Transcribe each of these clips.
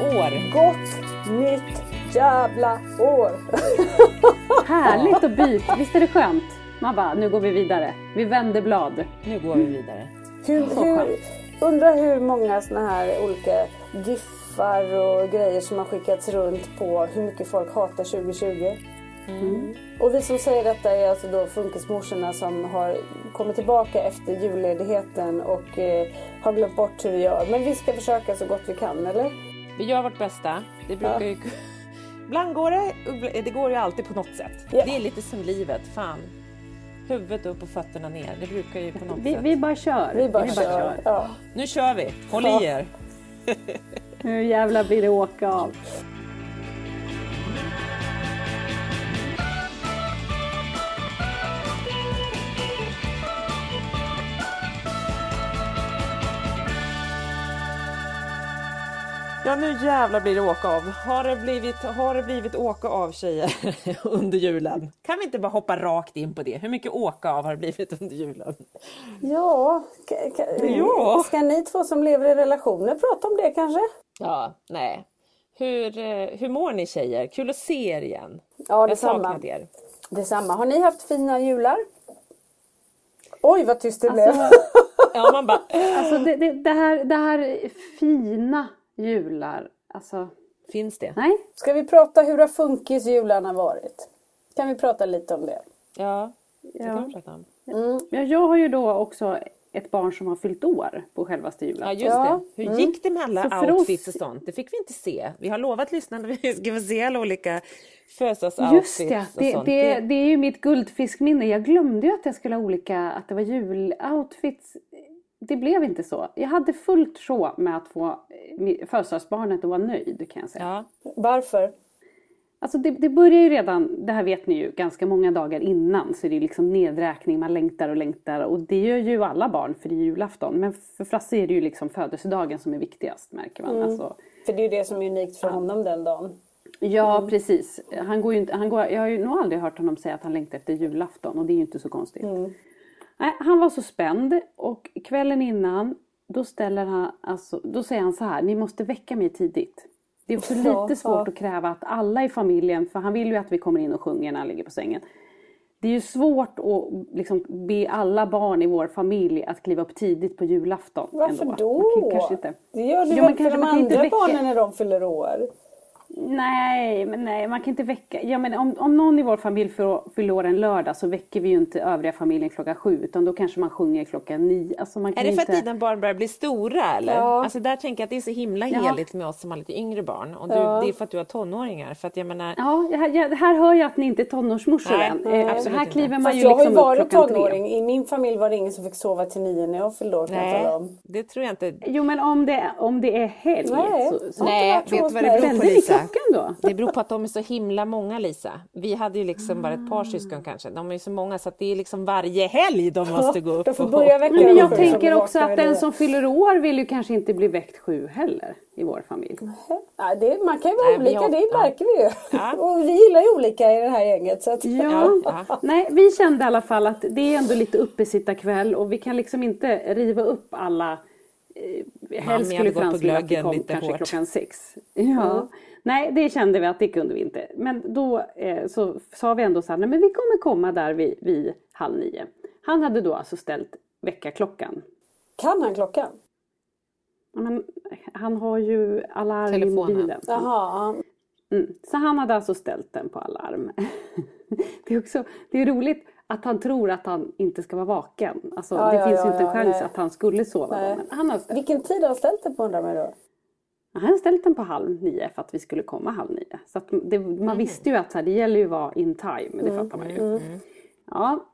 År! Gott nytt jävla år! Härligt att byta, visst är det skönt? Man bara, nu går vi vidare. Vi vänder blad. Nu går vi vidare. Hur, hur, undrar hur många såna här olika giffar och grejer som har skickats runt på hur mycket folk hatar 2020. Mm. Och vi som säger detta är alltså då funkismorsorna som har kommit tillbaka efter julledigheten och eh, har glömt bort hur vi gör. Men vi ska försöka så gott vi kan, eller? Vi gör vårt bästa. Det brukar ju... Ibland går det, det går ju alltid på något sätt. Ja. Det är lite som livet, fan. Huvudet upp och fötterna ner. Det brukar ju på något Vi, sätt. vi bara kör. Vi bara kör. Ja. Nu kör vi! Håll Ja. i er! Nu jävlar blir det åka av. Ja, nu jävlar blir det åka av. Har det blivit, har det blivit åka av tjejer under julen? Kan vi inte bara hoppa rakt in på det? Hur mycket åka av har det blivit under julen? Ja, Ja. ska ni två som lever i relationer prata om det kanske? Ja, nej. Hur, eh, hur mår ni tjejer? Kul att se er igen. Ja, detsamma. er. Detsamma. Har ni haft fina jular? Oj, vad tyst det blev. Alltså, Ja, man bara, alltså det, det, det, här, det här fina jular. Alltså, finns det? nej. Ska vi prata hur har funkisjularna varit? Kan vi prata lite om det? Ja, det Ja. kan vi prata om. Ja, jag har ju då också ett barn som har fyllt år på självaste Ja, julen. just Ja. det. Hur gick det med alla Så outfits och sånt? Det fick vi inte se. Vi har lovat lyssnarna att vi ska få se alla olika födelsedagsoutfits Just det, och det, sånt. det, det är ju mitt guldfiskminne. Jag glömde ju att jag skulle ha olika, att det var juloutfits. Det blev inte så. Jag hade fullt sjå med att få eh, födelsedagsbarnet att vara nöjd kan jag säga. Ja, Varför? Alltså det, det börjar ju redan, det här vet ni ju, ganska många dagar innan så är det liksom nedräkning, man längtar och längtar och det gör ju alla barn för det är julafton. Men för Frasse är det ju liksom födelsedagen som är viktigast märker man. Alltså, För det är ju det som är unikt för honom den dagen. Ja, precis. Han går ju inte, han går, jag har ju nog aldrig hört honom säga att han längtar efter julafton och det är ju inte så konstigt. Nej, han var så spänd och kvällen innan då, ställer han, alltså, då säger han så här, ni måste väcka mig tidigt. Det är också lite Ja, svårt ja. att kräva att alla i familjen, för han vill ju att vi kommer in och sjunger när han ligger på sängen. Det är ju svårt att liksom be alla barn i vår familj att kliva upp tidigt på julafton. Varför ändå. då? Man kan kanske inte... Det gör du men väl för de andra väcka- barnen när de fyller år? Nej, men nej, man kan inte väcka. Ja, men om, om någon i vår familj fyller år en lördag så väcker vi ju inte övriga familjen klockan sju utan då kanske man sjunger klockan nio. Alltså man är det för inte... att dina barn börjar bli stora eller? Ja. Alltså där tänker jag att det är så himla heligt med oss som har lite yngre barn. Och du, ja. det är för att du har tonåringar. För att jag menar... Ja, jag, här hör jag att ni inte är tonårsmorsor nej, än. Nej, absolut här kliver man Fast ju jag liksom har ju varit tonåring. I min familj var det ingen som fick sova till nio när jag fyllde år. Nej, det tror jag inte. Jo men om det, om det är helg. Nej, så, så. nej vet du vad det beror på Lisa? Då? Det beror på att de är så himla många Lisa. Vi hade ju liksom bara ett par syskon kanske. De är ju så många så att det är liksom varje helg de måste gå upp. De får börja väcka men jag tänker också att den som fyller år vill ju kanske inte bli väckt sju heller i vår familj. Ja, det, man kan ju vara Nej, olika, har, det märker vi ju. Ja. Och vi gillar ju olika i det här gänget. Så att... ja. ja. Nej, vi kände i alla fall att det är ändå lite uppesittarkväll och vi kan liksom inte riva upp alla eh, helst skulle Frans vilja att vi kom kanske hårt. klockan sex. Ja. Mm. Nej, det kände vi att det kunde vi inte. Men då eh, så sa vi ändå så här, nej men vi kommer komma där vid, vid halv nio. Han hade då alltså ställt väckarklockan. Kan han klockan? men, han har ju alarm Telefonen. i bilen. Jaha. Mm. Så han hade alltså ställt den på alarm. det, är också, det är roligt att han tror att han inte ska vara vaken. Alltså, ja, det ja, finns ju ja, inte en chans nej. att han skulle sova. Men han har Vilken tid har han ställt den på undrar man då? Han har ställt den på halv nio för att vi skulle komma halv nio. Så det, man mm. visste ju att här, det gäller ju att vara in time, det mm. fattar man ju. Mm. Ja,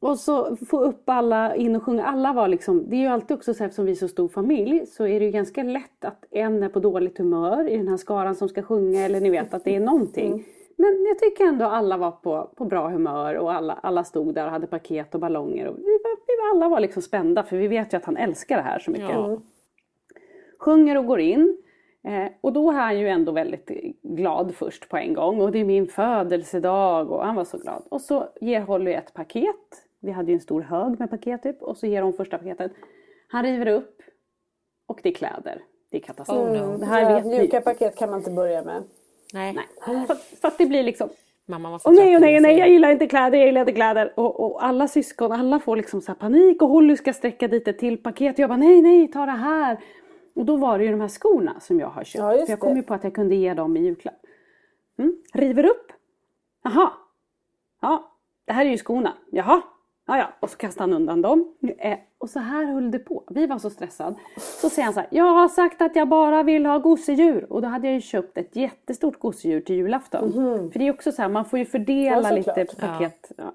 och så få upp alla in och sjunga. Alla var liksom, det är ju alltid också så här, eftersom vi är så stor familj så är det ju ganska lätt att en är på dåligt humör i den här skaran som ska sjunga eller ni vet att det är någonting. Mm. Men jag tycker ändå alla var på, på bra humör och alla, alla stod där och hade paket och ballonger. Och vi, var, vi alla var liksom spända för vi vet ju att han älskar det här så mycket. Ja. Sjunger och går in. Eh, och då är han ju ändå väldigt glad först på en gång och det är min födelsedag och han var så glad. Och så ger Holly ett paket vi hade ju en stor hög med paket typ och så ger hon första paketet. Han river upp och det är kläder. Det är katastrof. Oh no. det här ja, vet mjuka paket kan man inte börja med. Nej. nej. Så, så att det blir liksom Mamma var oh, nej, oh, nej, nej, jag gillar inte kläder, jag gillar inte kläder. Och, och alla syskon, alla får liksom så panik och Holly ska sträcka dit ett till paket. Jag bara nej, nej, ta det här. Och då var det ju de här skorna som jag har köpt. Ja, för jag kom ju på att jag kunde ge dem i julklapp. Mm. River upp. Jaha. Ja, det här är ju skorna. Jaha, Ja, ja, och så kastade han undan dem. Eh, och så här höll det på. Vi var så stressade. Så säger han så här, jag har sagt att jag bara vill ha gosedjur. Och då hade jag ju köpt ett jättestort gosedjur till julafton. Mm. För det är också så här, man får ju fördela ja, lite paket. Ja.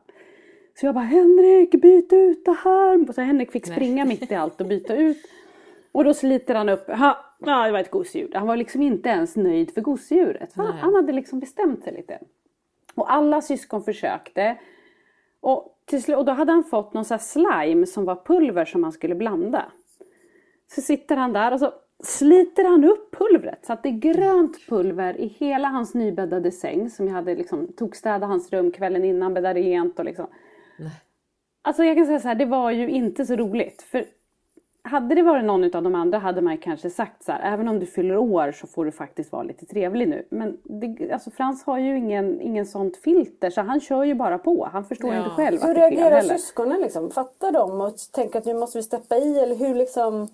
Så jag bara, Henrik byt ut det här. Så Henrik fick springa Nej. mitt i allt och byta ut. Och då sliter han upp, ha, ja det var ett gosedjur. Han var liksom inte ens nöjd för gosedjuret. Han hade liksom bestämt sig lite. Och alla syskon försökte. Och till och då hade han fått någon sån slime som var pulver som han skulle blanda. Så sitter han där och så sliter han upp pulvret så att det är grönt pulver i hela hans nybäddade säng som jag hade liksom tokstädat hans rum kvällen innan, bäddade rent och liksom. Nej. Alltså jag kan säga så här, det var ju inte så roligt. För hade det varit någon av de andra hade man kanske sagt så här, även om du fyller år så får du faktiskt vara lite trevlig nu. Men det, alltså Frans har ju ingen, ingen sånt filter så han kör ju bara på. Han förstår ja. inte själv Hur reagerar syskonen liksom? Fattar de och tänker att nu måste vi steppa i eller hur liksom?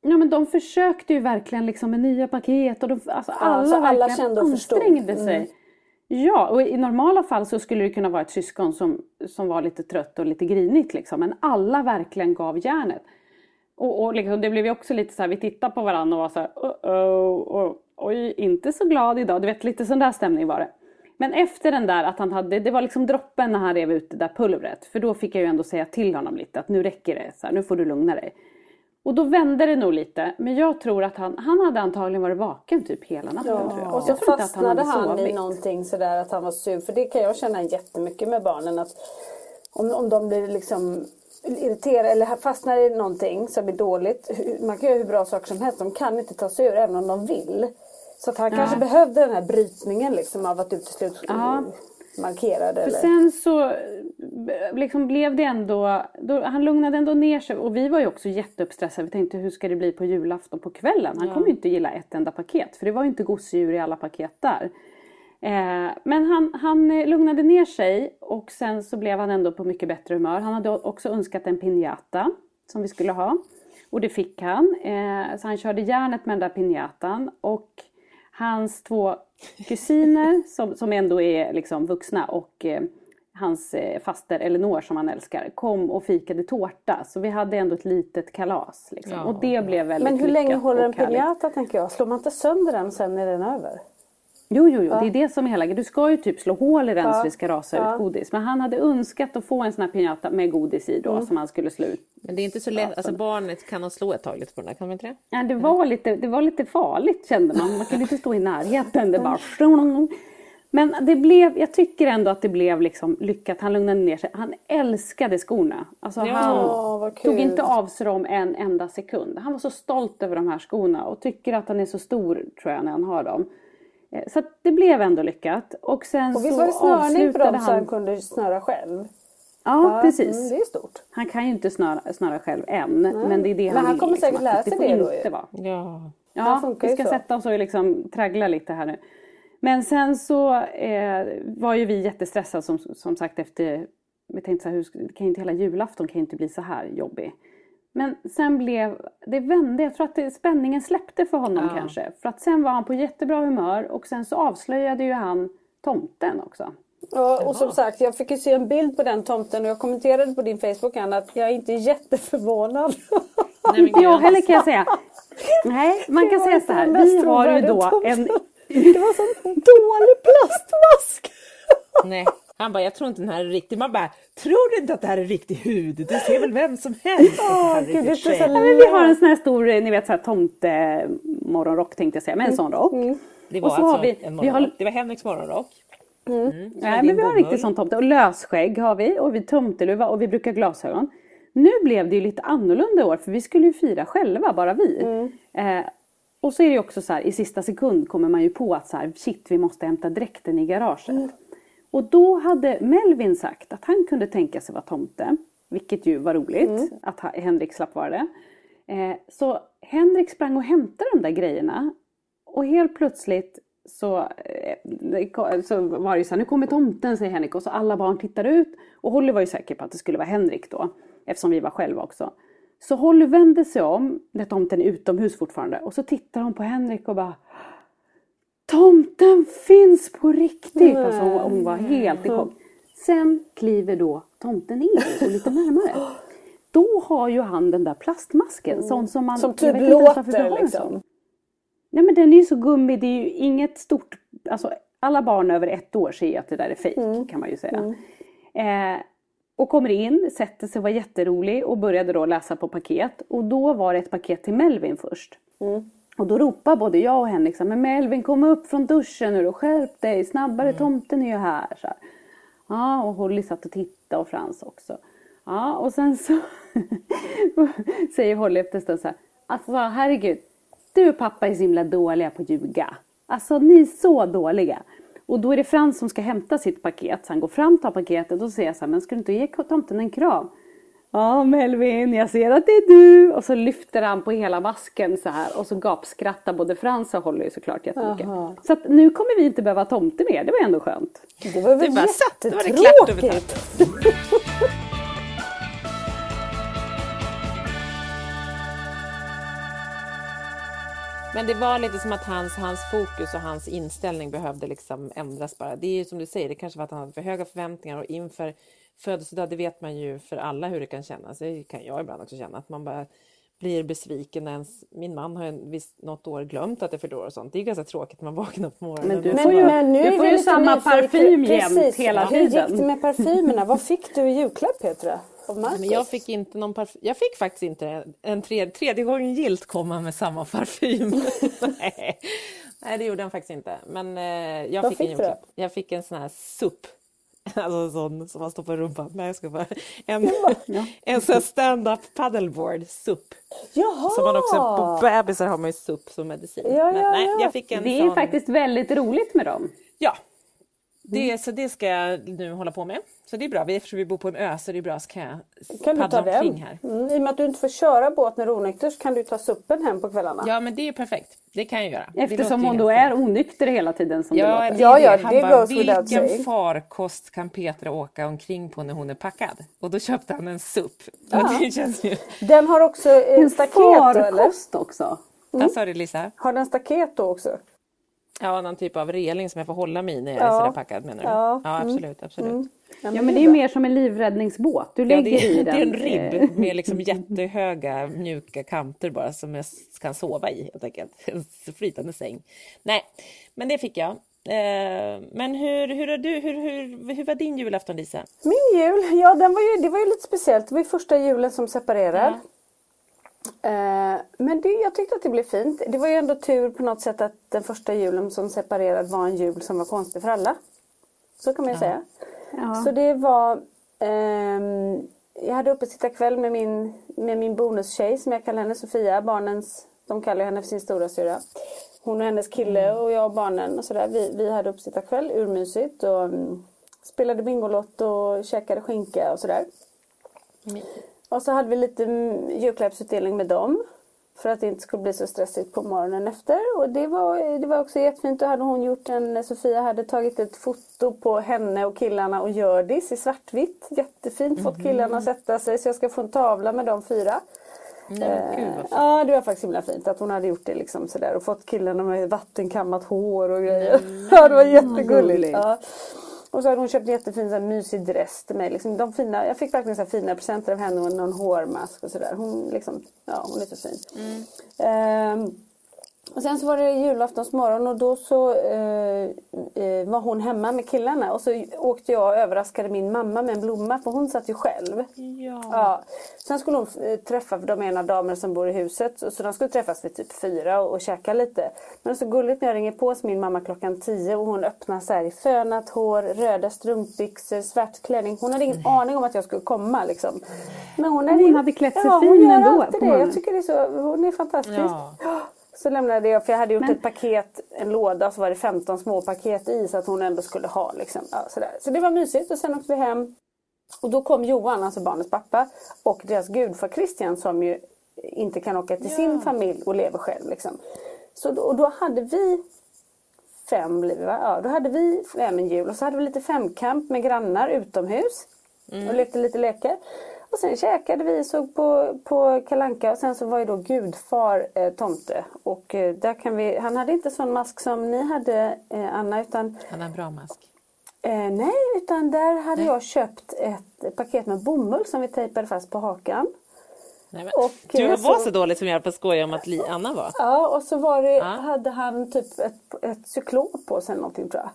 Ja men de försökte ju verkligen liksom med nya paket och de, alltså ja, alla, alla verkligen kände och ansträngde sig. Mm. Ja, och i normala fall så skulle det kunna vara ett syskon som, som var lite trött och lite grinigt liksom. Men alla verkligen gav järnet. Och, och liksom, det blev ju också lite så här, vi tittade på varandra och var så här, uh -oh, oh, oj, inte så glad idag. Du vet, lite sån där stämning var det. Men efter den där att han hade, det var liksom droppen när han rev ut det där pulvret. För då fick jag ju ändå säga till honom lite att nu räcker det, så här, nu får du lugna dig. Och då vände det nog lite. Men jag tror att han, han hade antagligen varit vaken typ hela natten. Ja. Tror jag. Och så jag fastnade han, han i någonting sådär att han var sur. För det kan jag känna jättemycket med barnen. att om, om de blir liksom irriterade eller fastnar i någonting som blir dåligt. Man kan göra hur bra saker som helst. De kan inte ta sig ur även om de vill. Så att han ja. kanske behövde den här brytningen liksom av att du till slut ja. markerade. För sen så liksom blev det ändå, då, han lugnade ändå ner sig och vi var ju också jätteuppstressade. Vi tänkte hur ska det bli på julafton på kvällen? Han ja. kommer ju inte gilla ett enda paket för det var ju inte gosedjur i alla paket där. Eh, men han, han lugnade ner sig och sen så blev han ändå på mycket bättre humör. Han hade också önskat en pinjata som vi skulle ha. Och det fick han. Eh, så han körde järnet med den där pinjatan. Och hans två kusiner som, som ändå är liksom vuxna och eh, hans eh, faster Elinor som han älskar kom och fikade tårta. Så vi hade ändå ett litet kalas. Liksom. Ja, och det blev väldigt Men hur länge håller en piñata tänker jag? Slår man inte sönder den sen när den är över? Jo, jo, jo, det är det som är hela Du ska ju typ slå hål i den så Ja. det ska rasa Ja. ut godis. Men han hade önskat att få en sån här piñata med godis i då Mm. som han skulle slå ut. Men det är inte så lätt, alltså barnet kan ha slå ett tag lite på den där, kan man inte det? Ja, det, var lite, det var lite farligt kände man. Man kunde inte stå i närheten. Det bara... Men det blev, jag tycker ändå att det blev liksom lyckat. Han lugnade ner sig. Han älskade skorna. Alltså Ja, han tog inte av sig dem en enda sekund. Han var så stolt över de här skorna och tycker att han är så stor tror jag när han har dem. Eh, Så att det blev ändå lyckat. Och sen Och visst så var det snörning avslutade dem så han kunde snöra själv? Ja, precis. Mm, det är stort. Han kan ju inte snöra, snöra själv än. Men det är det Men han han vill. kommer säkert att lära sig får det då ju. inte vara. Ja. Det Ja, vi ska så. sätta oss och liksom traggla lite här nu. Men sen så eh, var ju vi jättestressade som, som sagt efter, vi tänkte så här, hur, det kan inte hela julafton kan inte bli så här jobbig. Men sen blev, det vände, jag tror att det, spänningen släppte för honom Ja. kanske. För att sen var han på jättebra humör och sen så avslöjade ju han tomten också. Ja, och som sagt, jag fick ju se en bild på den tomten och jag kommenterade på din Facebook Anna att jag är inte jätteförvånad. Nej, men Inte jag heller kan jag säga. Nej, man Det kan var säga så här. Vi har ju då tomten. en Det var sån dålig plastmask! Nej. Han bara, jag tror inte den här är riktig. Man bara, tror du inte att det här är riktig hud? Det ser väl vem som helst det Åh, gud, det så. Ja, men vi har en sån här stor, ni vet så här tomtemorgonrock tänkte jag säga, men en sån rock. Det Och var så har alltså vi- en vi har- morgonrock. Det var Henriks morgonrock. Mm. Var Nej, men vi har en riktig sån tomte. Och lösskägg har vi och vi tomteluva och vi brukar glasögon. Nu blev det ju lite annorlunda i år för vi skulle ju fira själva, bara vi. Eh, och så är det ju också så här, i sista sekund kommer man ju på att så här, shit vi måste hämta dräkten i garaget. Och då hade Melvin sagt att han kunde tänka sig vara tomte. Vilket ju var roligt att ha- Henrik slapp vara det. Eh, så Henrik sprang och hämtade de där grejerna. Och helt plötsligt så, eh, så var det ju så här, nu kommer tomten säger Henrik och så alla barn tittar ut. Och Holly var ju säker på att det skulle vara Henrik då. Eftersom vi var själva också. Så Holly vände sig om, när tomten är utomhus fortfarande. Och så tittar hon på Henrik och bara Tomten finns på riktigt! Alltså hon, var helt i chock. Sen kliver då tomten in och lite närmare. Då har ju han den där plastmasken. Sån som man... Som typ låter liksom. Nej men den är ju så gummig, det är ju inget stort... Alltså alla barn över ett år ser ju att det där är fejk Mm. kan man ju säga. Eh, och kommer in, sätter sig, var jätterolig och började då läsa på paket. Och då var det ett paket till Melvin först. Mm. Och då ropar både jag och Henrik så här, men Melvin kom upp från duschen nu och skärp dig, snabbare Mm. tomten är ju här. Så här. Ja, och Holly satt och tittade och Frans också. Ja, och sen så säger Holly efter en stund så här, alltså herregud, du och pappa är så himla dåliga på att ljuga. Alltså ni är så dåliga. Och då är det Frans som ska hämta sitt paket. Så han går fram, tar paketet och säger så här, men ska du inte ge tomten en kram? Ja Melvin, jag ser att det är du! Och så lyfter han på hela masken så här och så gapskrattar både Frans och Holly såklart jättemycket. Aha. Så att nu kommer vi inte behöva tomte mer, det var ändå skönt. Det var väl Det jättetråkigt. Men det var lite som att hans, hans fokus och hans inställning behövde liksom ändras bara. Det är ju som du säger, det kanske var att han hade för höga förväntningar och inför födelsedag, det vet man ju för alla hur det kan kännas. Det kan jag ibland också känna, att man bara blir besviken när ens, min man har en, visst något år glömt att det fyller och sånt. Det är ganska tråkigt när man vaknar på morgonen. Men du får ju- bara- Men nu Du är får ju samma parfym jämt Precis. hela Hur gick tiden. det med parfymerna? Vad fick du i julklapp Petra? Men jag fick inte någon parfym. Jag fick faktiskt inte en tredje, tredje gången gilt komma med samma parfym. Nej. Nej, det gjorde han faktiskt inte. Men eh, jag Vad fick, en julklapp. Jag fick en sån här SUP. Alltså en sån som man stoppar i rumpan. Nej, jag ska bara. En, en sån stand-up paddleboard SUP. Jaha! Som man också, på bebisar har man ju SUP som medicin. Ja, Men, ja, nej, ja. jag fick en Det är sån. faktiskt väldigt roligt med dem. Ja. Det, Så det ska jag nu hålla på med. Så det är bra. Vi- Eftersom vi bor på en ö så är det bra så kan jag Kan du paddla den? omkring här. Mm, I och med att du inte får köra båt när du är onykter så kan du ta suppen hem på kvällarna. Ja men det är perfekt. Det kan jag göra. Låter Eftersom hon då är onykter hela tiden som Ja, låter. det är Ja, ja, det. Han det bara, vilken saying." farkost kan Petra åka omkring på när hon är packad? Och då köpte han en SUP. Och det känns ju... Den har också eh, En staket då eller? farkost också. Vad sa du Lisa? Har den staket då också? Ja, någon typ av reling som jag får hålla mig i när jag Ja. är sådär packad menar du? Ja, Ja, mm. absolut, absolut. Ja men det är mer som en livräddningsbåt. Du Ja, lägger det, i är, den. det är en ribb med liksom jättehöga mjuka kanter bara som jag kan sova i helt enkelt. En flytande säng. Nej, men det fick jag. Eh, Men hur, hur, har du, hur, hur, hur var din julafton Lisa? Min jul, ja den var ju, det var ju lite speciellt. Det var ju första julen som separerad. Eh, men det, jag tyckte att det blev fint. Det var ju ändå tur på något sätt att den första julen som separerad var en jul som var konstig för alla. Så kan man ju säga. Ja. Så det var ehm, Jag hade uppe sitta kväll med min, med min bonustjej som jag kallar henne Sofia. Barnens, de kallar henne för sin stora syra. Hon och hennes kille och jag och barnen och sådär. Vi, vi hade uppe sitta kväll, urmysigt och mm, spelade Bingolotto och käkade skinka och sådär. Och så hade vi lite mm, julklappsutdelning med dem. För att det inte skulle bli så stressigt på morgonen efter. Och det var, det var också jättefint. Då hade hon gjort en, Sofia hade tagit ett foto på henne och killarna och Hjördis i svartvitt. Jättefint. Fått killarna att sätta sig. Så jag ska få en tavla med de fyra. Nej, gud, fint. Ja det var faktiskt himla fint att hon hade gjort det liksom sådär och fått killarna med vattenkammat hår och grejer. Ja det var jättegulligt. gulligt. Ja. Och så hade hon köpt en jättefin så här, mysig dress till mig. Liksom, de fina, jag fick verkligen så här, fina presenter av henne och någon hårmask och sådär. Hon, liksom, ja, hon är så fin. Ehm, och sen så var det julaftonsmorgon och då så eh, eh, var hon hemma med killarna och så åkte jag och överraskade min mamma med en blomma för hon satt ju själv. Ja. Ja. Sen skulle hon eh, träffa, de ena damer som bor i huset, så de skulle träffas vid typ fyra och, och käka lite. Men det är så gulligt när jag ringer på hos min mamma klockan tio och hon öppnar så här i fönat hår, röda strumpbyxor, svart klänning. Hon hade ingen aning om att jag skulle komma liksom. Men hon, Hon hade klätt sig ja, fin hon gör ändå alltid det. Jag tycker det är så, hon är fantastisk. Ja. Så lämnade jag, för jag hade gjort Men- ett paket, en låda, så var det 15 små paket i så att hon ändå skulle ha. Liksom. Ja, sådär. Så det var mysigt och sen åkte vi hem. Och då kom Johan, alltså barnens pappa, och deras gudfar Christian som ju inte kan åka till sin familj och lever själv. Liksom. Så då, och då hade vi fem blir vi va? Ja, då hade vi fem en jul och så hade vi lite femkamp med grannar utomhus. Och lekte lite lekar. Och sen käkade vi, såg på, på Kalanka och sen så var ju då gudfar eh, tomte. Och eh, där kan vi, han hade inte sån mask som ni hade eh, Anna utan Han har en bra mask. Eh, nej, utan där hade jag köpt ett paket med bomull som vi tejpade fast på hakan. Nej, men, Och, du var så- så dålig som jag på skoja om att Li, Anna var. Ja, och så var det, Ja. hade han typ ett, ett cyklop på sig eller någonting tror jag.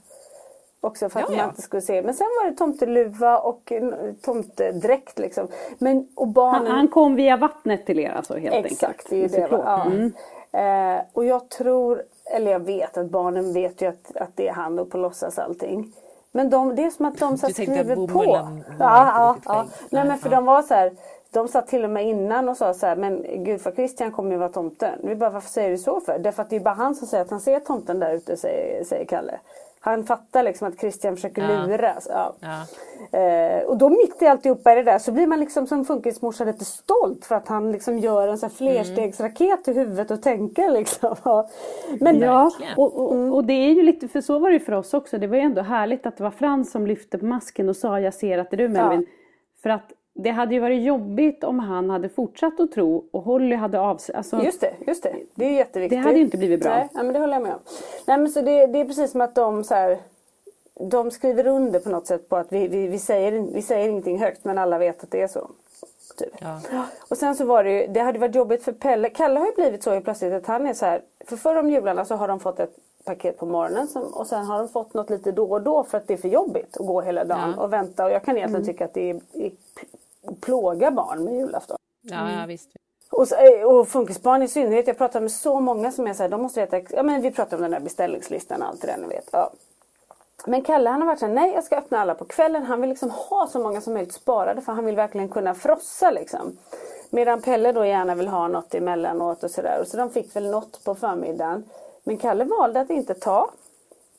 Också för att Ja, man ja. inte skulle se. Men sen var det tomteluva och en tomtedräkt liksom. Men, och Han, barnen... han kom via vattnet till er alltså helt Exakt, enkelt. det är ju det. Ja. Mm. Eh, och jag tror, eller jag vet att barnen vet ju att, att det är han och på låtsas allting. Men de, det är som att de så här Du tänkte att skriver på. inte Ja, ja, ja. Nej men för ja. de var så här. De satt till och med innan och sa så här, men gud för Christian kommer ju vara tomten. Vi bara, varför säger du så för? Därför att det är bara han som säger att han ser tomten där ute, säger, säger Kalle. Han fattar liksom att Christian försöker Ja. luras. Ja. Ja. Eh, och då mitt i alltihopa i det där så blir man liksom som funkismorsa lite stolt för att han liksom gör en sån här flerstegsraket i huvudet och tänker liksom. Men Ja, och, och, och det är ju lite, för så var det ju för oss också. Det var ju ändå härligt att det var Frans som lyfte på masken och sa jag ser att det är du Melvin. För att det hade ju varit jobbigt om han hade fortsatt att tro och Holly hade avsett. Alltså, Just det, just det. Det är ju jätteviktigt. Det hade ju inte blivit bra. Nej, men det håller jag med om. Nej men så det, det är precis som att de så här, De skriver under på något sätt på att vi, vi, vi, säger, vi säger ingenting högt men alla vet att det är så. Typ. Ja. Och sen så var det ju, det hade varit jobbigt för Pelle. Kalle har ju blivit så helt plötsligt att han är så här. För förr om jularna så har de fått ett paket på morgonen som, och sen har de fått något lite då och då för att det är för jobbigt att gå hela dagen Ja. och vänta. Och jag kan egentligen tycka att det är, är plåga barn med julafton. Ja, ja, visst. Och, eh, och funkisbarn i synnerhet. Jag pratar med så många som är så här, de måste ex- ja men vi pratar om den där beställningslistan och allt det där ni vet. Ja. Men Kalle han har varit så här, nej jag ska öppna alla på kvällen. Han vill liksom ha så många som möjligt sparade för han vill verkligen kunna frossa liksom. Medan Pelle då gärna vill ha något emellanåt och sådär. Så de fick väl något på förmiddagen. Men Kalle valde att inte ta.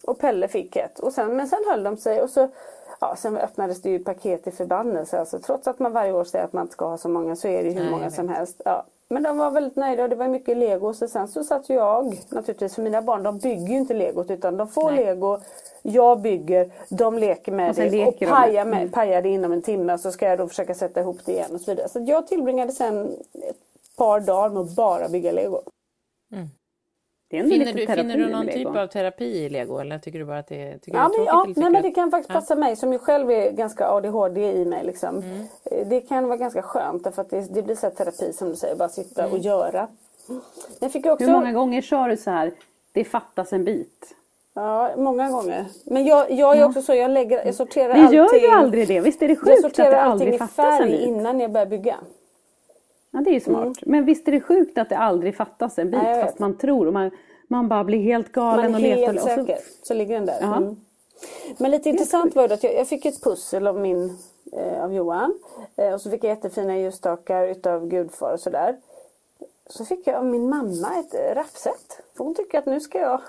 Och Pelle fick ett. Och sen, men sen höll de sig och så Ja, sen öppnades det ju paket i förbannelse. Alltså, trots att man varje år säger att man inte ska ha så många så är det ju hur Nej, många som helst. Ja. Men de var väldigt nöjda och det var mycket lego. Så sen så satt jag naturligtvis, för mina barn de bygger ju inte legot utan de får Nej. lego. Jag bygger, de leker med Och det och leker de med. pajar, med, Mm. pajar det inom en timme och så ska jag då försöka sätta ihop det igen och så vidare. Så jag tillbringade sen ett par dagar med att bara bygga lego. Ändå Finner du, finner du någon typ av terapi i lego eller tycker du bara att det, tycker Ja, men, det är ja tråkigt? eller nej, men det kan faktiskt Ja. passa mig som ju själv är ganska ADHD i mig. Liksom. Mm. Eh, Det kan vara ganska skönt därför att det, det blir så här terapi som du säger, bara sitta Mm. och göra. Jag fick också... Hur många gånger sa du så här, det fattas en bit? Ja, många gånger. Men jag, jag är också så, jag, lägger, jag sorterar Vi allting. gör ju aldrig det, visst är det Jag sjukt att sorterar det allting aldrig i fattas en färg bit? innan jag börjar bygga. Ja det är ju smart. Men visst är det sjukt att det aldrig fattas en bit vet. fast man tror och man, man bara blir helt Man galen är och letar. helt och så, säker. Så ligger den där. Ja. Mm. Men lite intressant var det att jag, jag fick ett pussel av min eh, av Johan. Eh, och så fick jag jättefina ljusstakar utav gudfar och sådär. Så fick jag av min mamma ett raffset. För hon tycker att nu ska jag...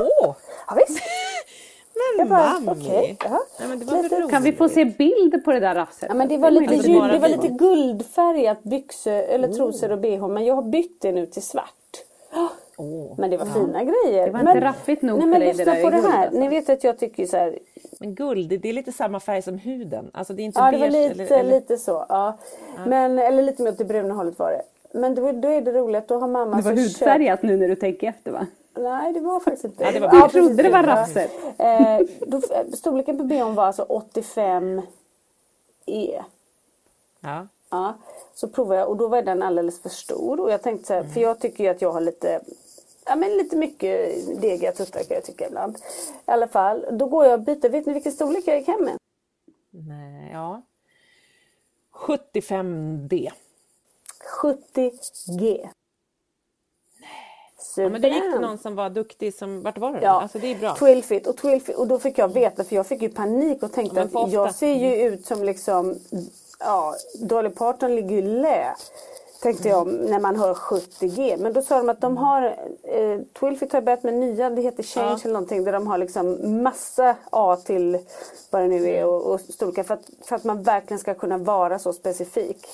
Åh! ja, visst. Men bara, mammi! okej, ja. Nej, men det var Lite- kan vi få se bild på det där raffset? Ja, men det var lite, ljud, det var lite guldfärgat byxor eller trosor och bh. Men jag har bytt det nu till svart. Åh. Men det var fina grejer. Det var men, inte raffigt nog nej, för dig, lyssna det där på det här. alltså. Ni vet att jag tycker så här. Men guld, det- det är lite samma färg som huden. Alltså det är inte Ja, det beige var lite, eller, eller... lite så. Ja. Men, eller lite mer åt det bruna hållet var det. Men då, då är det roligt, då har mamma Det var hudfärgat nu när du tänker efter va? Nej, det var faktiskt inte Ja, det var Jag trodde det var Ja. raffset. Eh, då, storleken på bhn var alltså 85 E. Ja. Ja, så provade jag och då var den alldeles för stor. Och jag tänkte så här, för jag tycker ju att jag har lite Ja men lite mycket degiga tuttar kan jag tycka ibland. I alla fall, då går jag och byter. Vet ni vilken storlek jag gick hem med? Nej, ja. 75D. 70G. Ja, men då gick Suveränt. någon som var duktig. Som, vart var det? Ja, Alltså det är bra. Twilfit och Twilfit och då fick jag veta för jag fick ju panik och tänkte Ja, att jag ser ju ut som liksom ja, Dolly Parton ligger ju lä. Tänkte jag när man hör 70G. Men då sa de att de har eh, Twilfit har börjat med nya, det heter Change Ja. eller någonting. Där de har liksom massa A till vad det nu är och, och storlekar. För att, för att man verkligen ska kunna vara så specifik.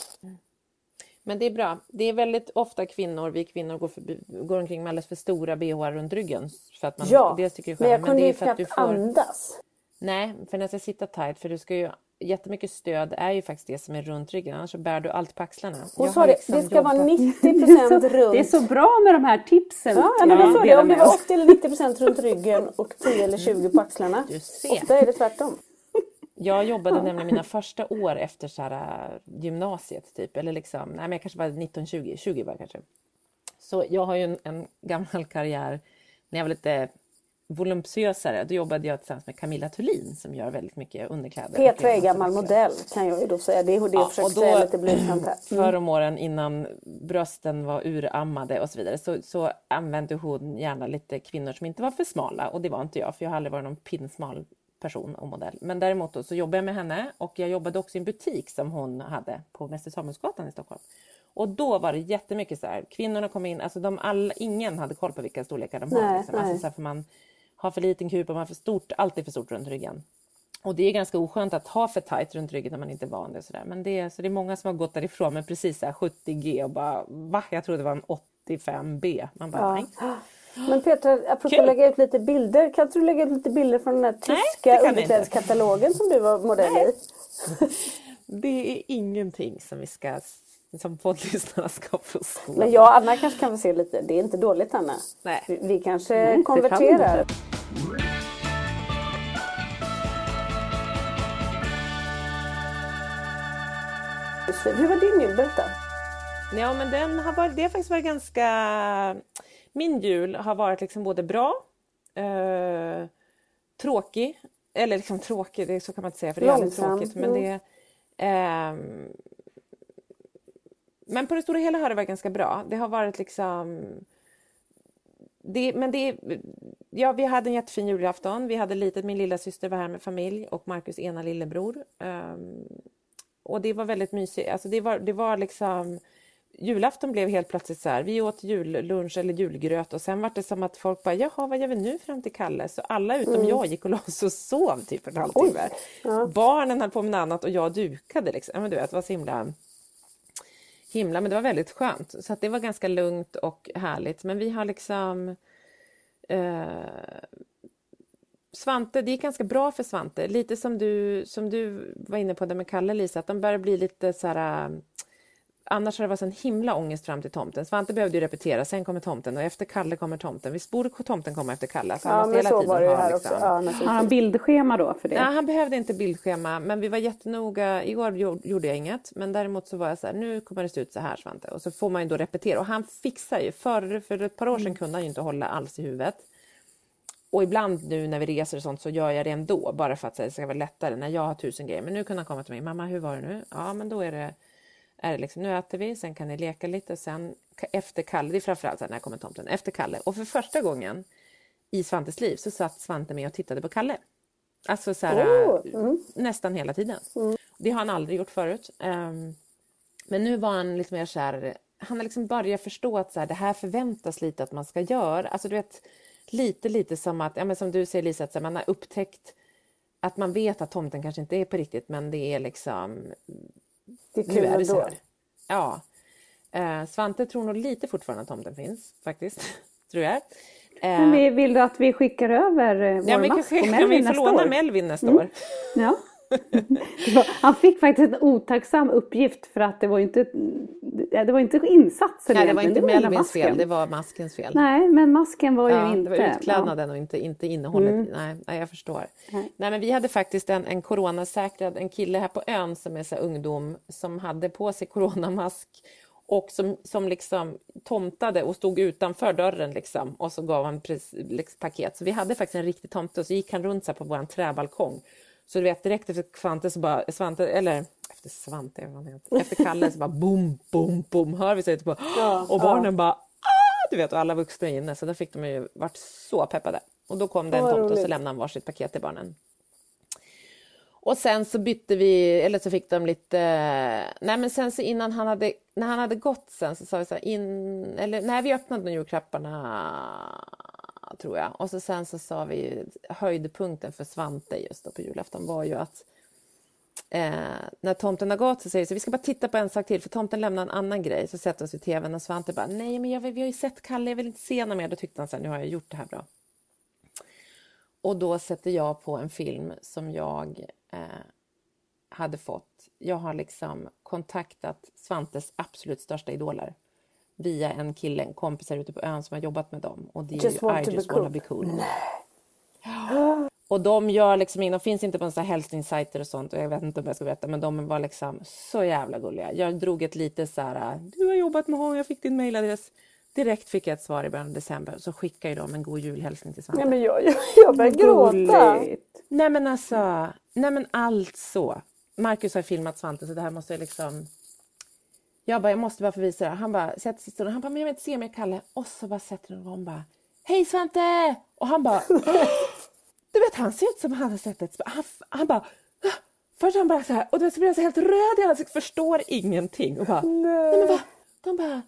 Men det är bra. Det är väldigt ofta kvinnor, vi kvinnor går, förbi, går omkring med alldeles för stora bh runt ryggen. För att man, Ja, dels tycker men jag själv, kunde ju för att du knappt får, andas. Nej, för den ska sitta tight. För du ska ju, jättemycket stöd är ju faktiskt det som är runt ryggen. Annars så bär du allt på axlarna. Hon Jag sa det, liksom det ska vara jobbat- 90% runt. Det är så bra med de här tipsen. Ja, ja, men jag det Om det var oss. 80 eller 90 procent runt ryggen och 10 eller 20 på axlarna. Du ser. Ofta är det tvärtom. Jag jobbade nämligen mina första år efter så här, äh, gymnasiet typ. Eller liksom, nej men jag kanske var 19-20, 20 var jag kanske. Så jag har ju en, en gammal karriär när jag var lite voluptuösare. Då jobbade jag tillsammans med Camilla Thulin som gör väldigt mycket underkläder. Petra är gammal modell kan jag ju då säga. Det är det jag försöker och då- säga lite blygsamt här. Mm. Förr om åren innan brösten var urammade och så vidare så, så använde hon gärna lite kvinnor som inte var för smala och det var inte jag för jag har aldrig varit någon pinsmal person och modell. Men däremot då, så jobbade jag med henne och jag jobbade också i en butik som hon hade på Mäster Samuelsgatan i Stockholm. Och då var det jättemycket så här, kvinnorna kom in, alltså de alla, ingen hade koll på vilka storlekar de har. Liksom. Alltså så här, för man har för liten kupa, man har för stort, alltid för stort runt ryggen. Och det är ganska oskönt att ha för tajt runt ryggen när man inte är van det. Sådär. Men det, är- så det är många som har gått därifrån med precis så här 70G och bara va? Jag trodde det var en 85B. Man bara nej. Men Petra, apropå Kul. lägga ut lite bilder. Kan inte du lägga ut lite bilder från den här Nej, tyska underklädeskatalogen som du var modell i? Det är ingenting som vi ska som poddlyssnarna ska få skåda. Men jag och Anna kanske kan få se lite. Det är inte dåligt Anna. Nej. Vi, vi kanske Nej, konverterar. Hur var din jul? Berätta. Ja, men den har varit, det har faktiskt varit ganska... Min jul har varit liksom både bra, eh, tråkig, eller liksom tråkig, det, så kan man inte säga för det är aldrig tråkigt. Men, det, ehm, men på det stora hela har det varit ganska bra. Det har varit liksom... Det, men det, ja, vi hade en jättefin julafton. Vi hade litet, min lilla syster var här med familj och Markus ena lillebror. Ehm, och det var väldigt mysigt. Alltså det, var, det var liksom... Julafton blev helt plötsligt så här, vi åt jullunch eller julgröt och sen var det som att folk bara, jaha vad gör vi nu fram till Kalle? Så alla utom jag gick och la sig och sov typ en halvtimme. Barnen höll på med något annat och jag dukade liksom. Ja, Men du vet, det var så himla himla, men det var väldigt skönt. Så det var ganska lugnt och härligt. Men vi har liksom... Eh, Svante, det gick ganska bra för Svante. Lite som du, som du var inne på där med Kalle, Lisa, att de börjar bli lite så här... annars har det varit en himla ångest fram till tomten. Svante behövde ju repetera, sen kommer tomten och efter Kalle kommer tomten. Visst borde tomten komma efter Kalle? Så han Ja, måste hela så tiden var det ha här liksom... också. Ja, Har han bildschema då för det? Ja, han behövde inte bildschema, men vi var jättenoga. Igår gjo- gjorde jag inget, men däremot så var jag så här, nu kommer det se ut så här Svante. Och så får man ju då repetera. Och han fixar ju. För, för ett par år sedan kunde han ju inte hålla alls i huvudet. Och ibland nu när vi reser och sånt så gör jag det ändå, bara för att det ska vara lättare när jag har tusen grejer. Men nu kunde han komma till mig, mamma hur var det nu? Ja, men då är det, är det liksom, nu äter vi, sen kan ni leka lite, sen efter Kalle, det är framförallt när kommer tomten, efter Kalle. Och för första gången i Svantes liv så satt Svante med och tittade på Kalle. Alltså så här, Oh, nästan hela tiden. Det har han aldrig gjort förut. Ehm, men nu var han lite mer så här, han har liksom börjat förstå att så här, det här förväntas lite att man ska göra. Alltså du vet, lite lite som att, ja, men som du säger Lisa, att man har upptäckt att man vet att tomten kanske inte är på riktigt men det är liksom, Det är nu kul är det så här. Ja. Eh, Svante tror nog lite fortfarande att tomten finns faktiskt, tror jag. Eh, Men vi, vill du att vi skickar över eh, vår ja, mask på kan Melvin vi få nästa låna år? Melvin nästa Mm. år. Ja. Han fick faktiskt en otacksam uppgift för att det var inte, det var inte insatsen Nej, det var inte Melvins fel, det var maskens fel. Nej, men masken var ju Ja, inte... det var utklädnaden och inte, inte innehållet. Nej, nej, jag förstår. Nej. Nej. men vi hade faktiskt en, en coronasäkrad, en kille här på ön som är så ungdom som hade på sig coronamask och som, som liksom tomtade och stod utanför dörren liksom och så gav han liksom, paket. Så vi hade faktiskt en riktig tomte och så gick han runt så på vår träbalkong. Så du vet direkt efter Svante så bara, Svante, eller efter Svante, vad han heter, efter Kalle så bara boom, boom, boom, hör vi sig ute på. och barnen bara ah, du vet och alla vuxna är inne så då fick de ju varit så peppade. Och då kom det en tomte och så lämnade han varsitt paket till barnen. Och sen så bytte vi, eller så fick de lite, nej men sen så innan han hade, när han hade gått sen så sa vi så här, in, eller nej vi öppnade nog julklapparna tror jag. Och så sen så sa vi ju, höjdpunkten för Svante just då på julafton var ju att eh, när tomten har gått så säger vi så vi ska bara titta på en sak till för tomten lämnar en annan grej. Så sätter vi oss vid tvn och Svante bara, nej men jag, vi har ju sett Kalle, jag vill inte se något mer. Då tyckte han så här, nu har jag gjort det här bra. Och då sätter jag på en film som jag eh, hade fått. Jag har liksom kontaktat Svantes absolut största idoler via en kille, en kompis här ute på ön som har jobbat med dem. Och det är Just ju I just wanna be cool. Och de gör liksom, in- de finns inte på hälsningssajter och sånt och jag vet inte om jag ska berätta men de var liksom så jävla gulliga. Jag drog ett lite så här, du har jobbat med honom, jag fick din mejladress. Direkt fick jag ett svar i början av december så skickar ju de en god julhälsning till Svante. Nej, men jag, jag, jag börjar gråta. Gulligt. Nej men alltså, nej men alltså. Marcus har filmat Svante så det här måste jag liksom... Jag bara, jag måste bara få visa det. Han bara, sätter sig i stolen. Han bara, men jag vill inte se mer Kalle. Och så bara sätter han igång bara, hej Svante! Och han bara, du vet han ser ut som han har sett ett... Han, han bara, "Ah." först han bara så här, och du vet, så blir han så helt röd i ansiktet, förstår ingenting. Och bara, nej men va? De bara,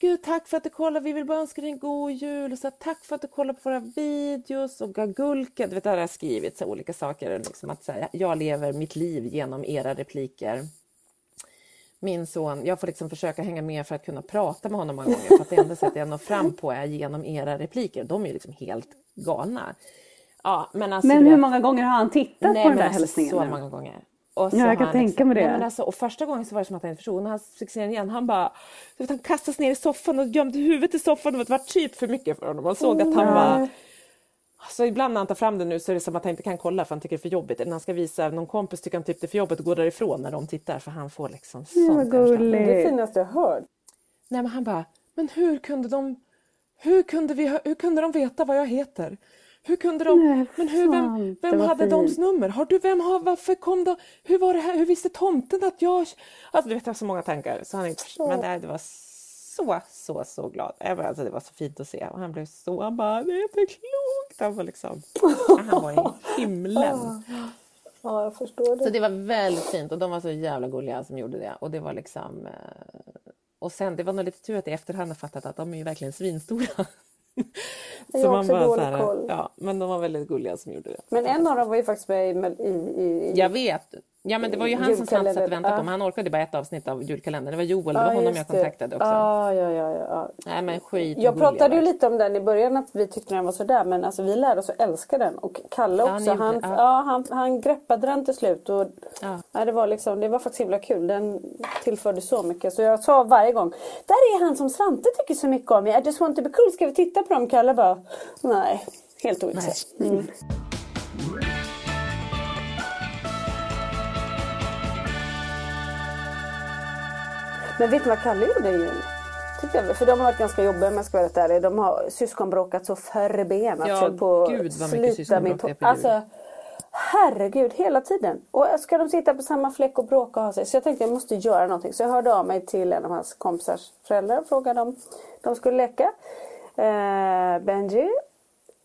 Gud tack för att du kollar, vi vill bara önska dig en god jul. Och så, här, tack för att du kollar på våra videos och gagulken. Du vet, där har jag skrivit så här, olika saker. Liksom att säga, jag lever mitt liv genom era repliker. Min son, jag får liksom försöka hänga med för att kunna prata med honom många gånger. För att det enda sättet jag når fram på är genom era repliker. De är ju liksom helt galna. Ja, men alltså, Men hur vet- många gånger har han tittat Nej, på den där alltså, hälsningen? Så nu? många gånger. Och Ja, jag kan tänka mig det. Nej, men alltså, och första gången så var det som att han inte förstod. När han fick se den igen, han bara... Vet, han kastades ner i soffan och gömde huvudet i soffan. Det var typ för mycket för honom. Man såg att han var... Så ibland när han tar fram den nu så är det som att han inte kan kolla för han tycker det är för jobbigt. Eller när han ska visa någon kompis tycker han typ det är för jobbigt att gå därifrån när de tittar för han får liksom Ja, sånt överslag. Det är det finaste jag hört. Nej men han bara, men hur kunde de, hur kunde vi, hur kunde de veta vad jag heter? Hur kunde de, Nej, men hur, vem, vem det hade fint. dems nummer? Har du, vem har, varför kom de, hur var det här, hur visste tomten att jag, alltså du vet jag har så många tankar. Så han, är- men det, det var så, så, så glad. Alltså, det var så fint att se och han blev så, han bara, det är inte klokt. Han var liksom, han var i himlen. Ja, jag förstår det. Så det var väldigt fint och de var så jävla gulliga som gjorde det. Och det var liksom... eh, Och sen, det var nog lite tur att i efterhand har fattat att de är ju verkligen svinstora. Jag har också dålig här, koll. ja, men de var väldigt gulliga som gjorde det. Men en av dem var ju faktiskt med i... i, i, i Jag vet, Ja men det var ju han som satt och väntade på, men han orkade bara ett avsnitt av julkalendern. Det var Joel, det var honom jag kontaktade också. Ja, ja, ja, ja. Nej men skit Jag pratade ju lite om den i början att vi tyckte den var sådär men alltså vi lärde oss att älska den och Kalle Ja, också. ni han, ja. ja. han, han greppade den till slut och Ja. ja, det, var liksom, det var faktiskt himla kul. Den tillförde så mycket så jag sa varje gång Där är han som Svante tycker så mycket om. I just want to be cool. Ska vi titta på dem? Kalle bara Nej, helt ointresserad. Mm. Men vet du vad Kalle gjorde i jul? Tyckte jag, för de har varit ganska jobbiga om jag ska vara rätt ärlig. De har syskonbråkat så förbenat Ja, på gud, vad mycket syskonbråk det är på jul. Alltså, herregud, hela tiden. Och ska de sitta på samma fläck och bråka och ha sig? Så jag tänkte jag måste göra någonting. Så jag hörde av mig till en av hans kompisars föräldrar och frågade om de skulle leka. Eh, Benji.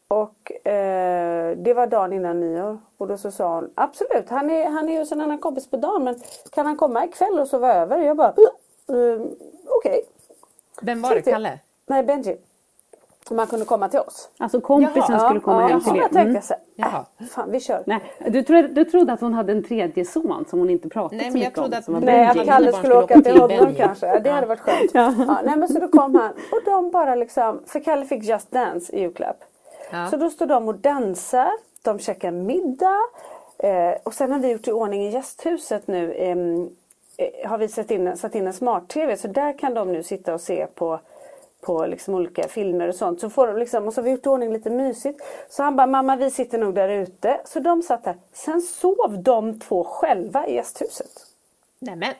Och eh, det var dagen innan nyår. Och då så sa hon absolut, han är, han är ju hos en annan kompis på dagen men kan han komma ikväll och sova över? Jag bara uh, okej. Vem var det? Kalle? Nej Benji. Om han kunde komma till oss. Alltså kompisen Jaha, skulle komma ja, hem till ja, er. jag tänkte Mm. så äh, fan vi kör. Nej, du, trodde, du trodde att hon hade en tredje son som hon inte pratade Nej, så men jag mycket om. trodde att- Nej, att. Kalle skulle åka till honom kanske. Det hade varit skönt. Ja. Ja, nej, men så då kom han och de bara liksom, för Kalle fick Just Dance i julklapp. Ja. Så då står de och dansar, de käkar middag eh, och sen har vi gjort i ordning i gästhuset nu. ehm, eh, har vi satt in, satt in en smart-tv så där kan de nu sitta och se på på liksom olika filmer och sånt. Så får de liksom, och så har vi gjort ordning lite mysigt. Så han bara, mamma vi sitter nog där ute. Så de satt där. Sen sov de två själva i gästhuset. Nämen.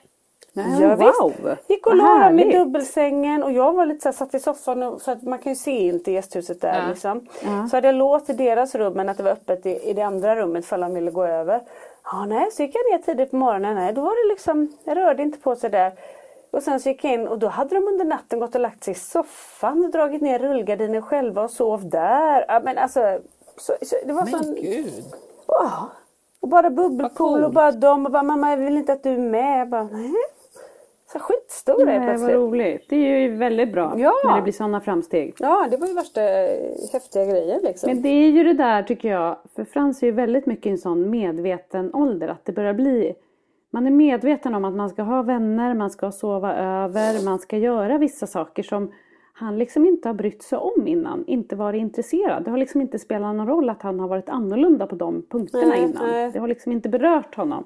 Nej, Ja, wow! visst. Gick och la dem i dubbelsängen och jag var lite så här, satt i soffan och, för att man kan ju se inte gästhuset där Ja. liksom. Ja. Så hade jag låst i deras rum men att det var öppet i, i det andra rummet för de ville gå över. Ja nej, så gick jag ner tidigt på morgonen. Nej, då var det liksom, jag rörde inte på sig där. Och sen så gick jag in och då hade de under natten gått och lagt sig i soffan och dragit ner rullgardinen själva och sov där. Ja, men alltså, så, så, det var Men sån... gud. Åh. Och bara bubbelpool och bara de och bara mamma jag vill inte att du är med. Jag bara, nej. Så skitstora Nej, vad plötsligt. roligt. Det är ju väldigt bra Ja. när det blir sådana framsteg. Ja det var ju värsta eh, häftiga grejen liksom. Men det är ju det där tycker jag, för Frans är ju väldigt mycket i en sån medveten ålder att det börjar bli man är medveten om att man ska ha vänner, man ska sova över, man ska göra vissa saker som han liksom inte har brytt sig om innan, inte varit intresserad. Det har liksom inte spelat någon roll att han har varit annorlunda på de punkterna Nej, innan. nej. Det har liksom inte berört honom.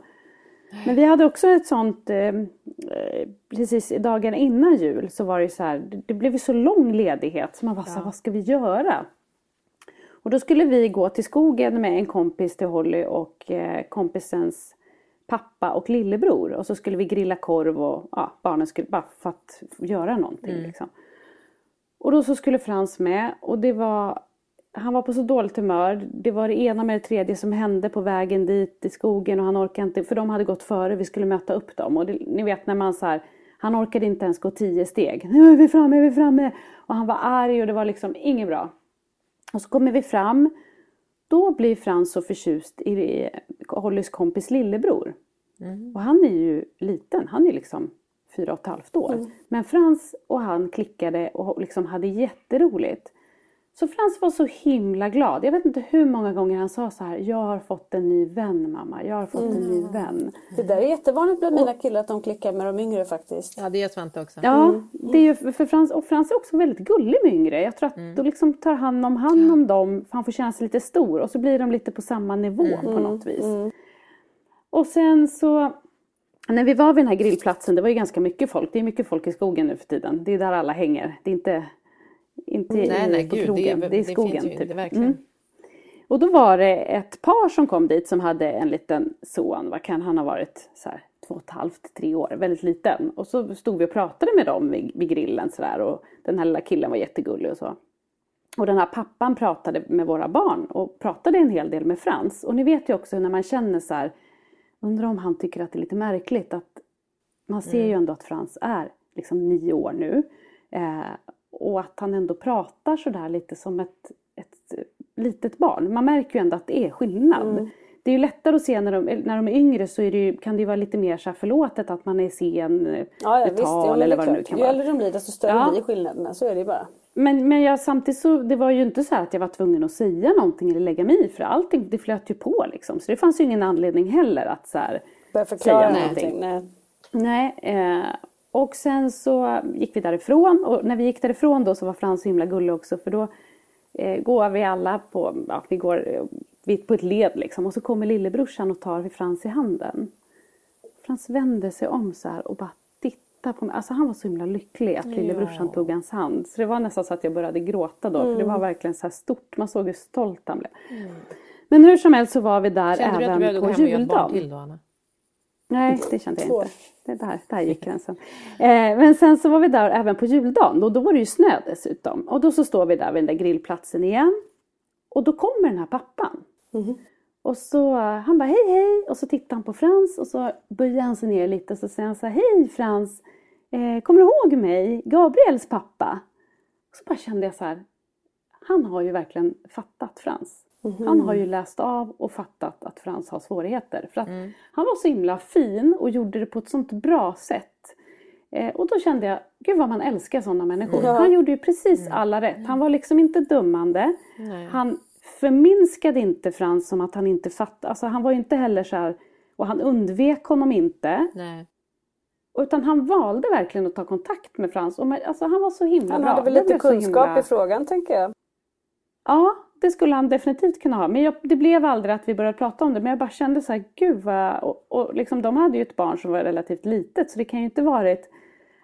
Men vi hade också ett sånt, eh, eh, precis i dagarna innan jul så var det så här, det, blev ju så lång ledighet så man var så här, vad ska vi göra? Och då skulle vi gå till skogen med en kompis till Holly och eh, kompisens pappa och lillebror. Och så skulle vi grilla korv och ja, barnen skulle bara för att göra någonting. Liksom. Och då så skulle Frans med och det var han var på så dåligt humör. Det var det ena med det tredje som hände på vägen dit i skogen och han orkade inte, för de hade gått före, vi skulle möta upp dem. Och det, ni vet när man så här, han orkade inte ens gå tio steg. Nu är vi framme, är vi framme! Och han var arg och det var liksom inget bra. Och så kommer vi fram. Då blir Frans så förtjust i Hollys kompis lillebror. Och han är ju liten, han är liksom fyra och ett halvt år. Men Frans och han klickade och liksom hade jätteroligt. Så Frans var så himla glad. Jag vet inte hur många gånger han sa så här. Jag har fått en ny vän mamma. Jag har fått en ny vän. Det där är jättevanligt bland mina killar att de klickar med de yngre faktiskt. Ja, det gör Svante också. Ja, det är ju för Frans, och Frans är också väldigt gullig med yngre. Jag tror att då liksom tar han om hand om dem, för han får känna sig lite stor och så blir de lite på samma nivå på något vis. Och sen så, när vi var vid den här grillplatsen, det var ju ganska mycket folk. Det är mycket folk i skogen nu för tiden. Det är där alla hänger. Det är inte, inte i- Nej, nej, på gud. krogen, det, det är det skogen. finns ju typ. inte, verkligen. Mm. Och då var det ett par som kom dit som hade en liten son, vad kan han ha varit, så här, två och ett halvt, tre år, väldigt liten. Och så stod vi och pratade med dem vid, vid grillen sådär och den här lilla killen var jättegullig och så. Och den här pappan pratade med våra barn och pratade en hel del med Frans. Och ni vet ju också när man känner så här, undrar om han tycker att det är lite märkligt att man ser ju ändå att Frans är liksom nio år nu. Eh, och att han ändå pratar sådär lite som ett, ett litet barn. Man märker ju ändå att det är skillnad. Det är ju lättare att se när de, när de är yngre så är det ju, kan det ju vara lite mer så här förlåtet att man är sen Ja, ja visst. Ja, tal det eller vad det nu kan Ju vara. äldre de blir desto större Ja. blir skillnaderna. Så är det ju bara. Men, men jag, samtidigt så, det var ju inte så att jag var tvungen att säga någonting eller lägga mig i för allting, det flöt ju på liksom. Så det fanns ju ingen anledning heller att så här, säga någonting. någonting. Nej. Nej, eh, och sen så gick vi därifrån och när vi gick därifrån då så var Frans så himla gullig också för då eh, går vi alla på, ja, vi går vi på ett led liksom och så kommer lillebrorsan och tar Frans i handen. Frans vände sig om så här och bara tittar på mig. Alltså han var så himla lycklig att lillebrorsan tog hans hand. Så det var nästan så att jag började gråta då för det var verkligen så här stort. Man såg hur stolt han blev. Men hur som helst så var vi där Kände du att du även behövde gå på hem och göra ett barn juldagen. till då, Anna? Nej, det kände jag inte. Det där, där gick gränsen. Eh, men sen så var vi där även på juldagen och då var det ju snö dessutom. Och då så står vi där vid den där grillplatsen igen. Och då kommer den här pappan. Och så eh, han bara hej hej och så tittar han på Frans och så böjer han sig ner lite och så säger han så här hej Frans. Eh, kommer du ihåg mig? Gabriels pappa. Och så bara kände jag så här. Han har ju verkligen fattat Frans. Han har ju läst av och fattat att Frans har svårigheter. För att han var så himla fin och gjorde det på ett sånt bra sätt. Eh, och då kände jag, gud vad man älskar sådana människor. Han gjorde ju precis alla rätt. Han var liksom inte dömande. Han förminskade inte Frans som att han inte fattade. Alltså han var ju inte heller så här, och han undvek honom inte. Nej. Utan han valde verkligen att ta kontakt med Frans. Och med, alltså han var så himla Han bra. hade väl lite kunskap himla- i frågan tänker jag. Ja, det skulle han definitivt kunna ha. Men jag, det blev aldrig att vi började prata om det. Men jag bara kände så här, gud vad... Och, och liksom, de hade ju ett barn som var relativt litet. Så det kan ju inte varit...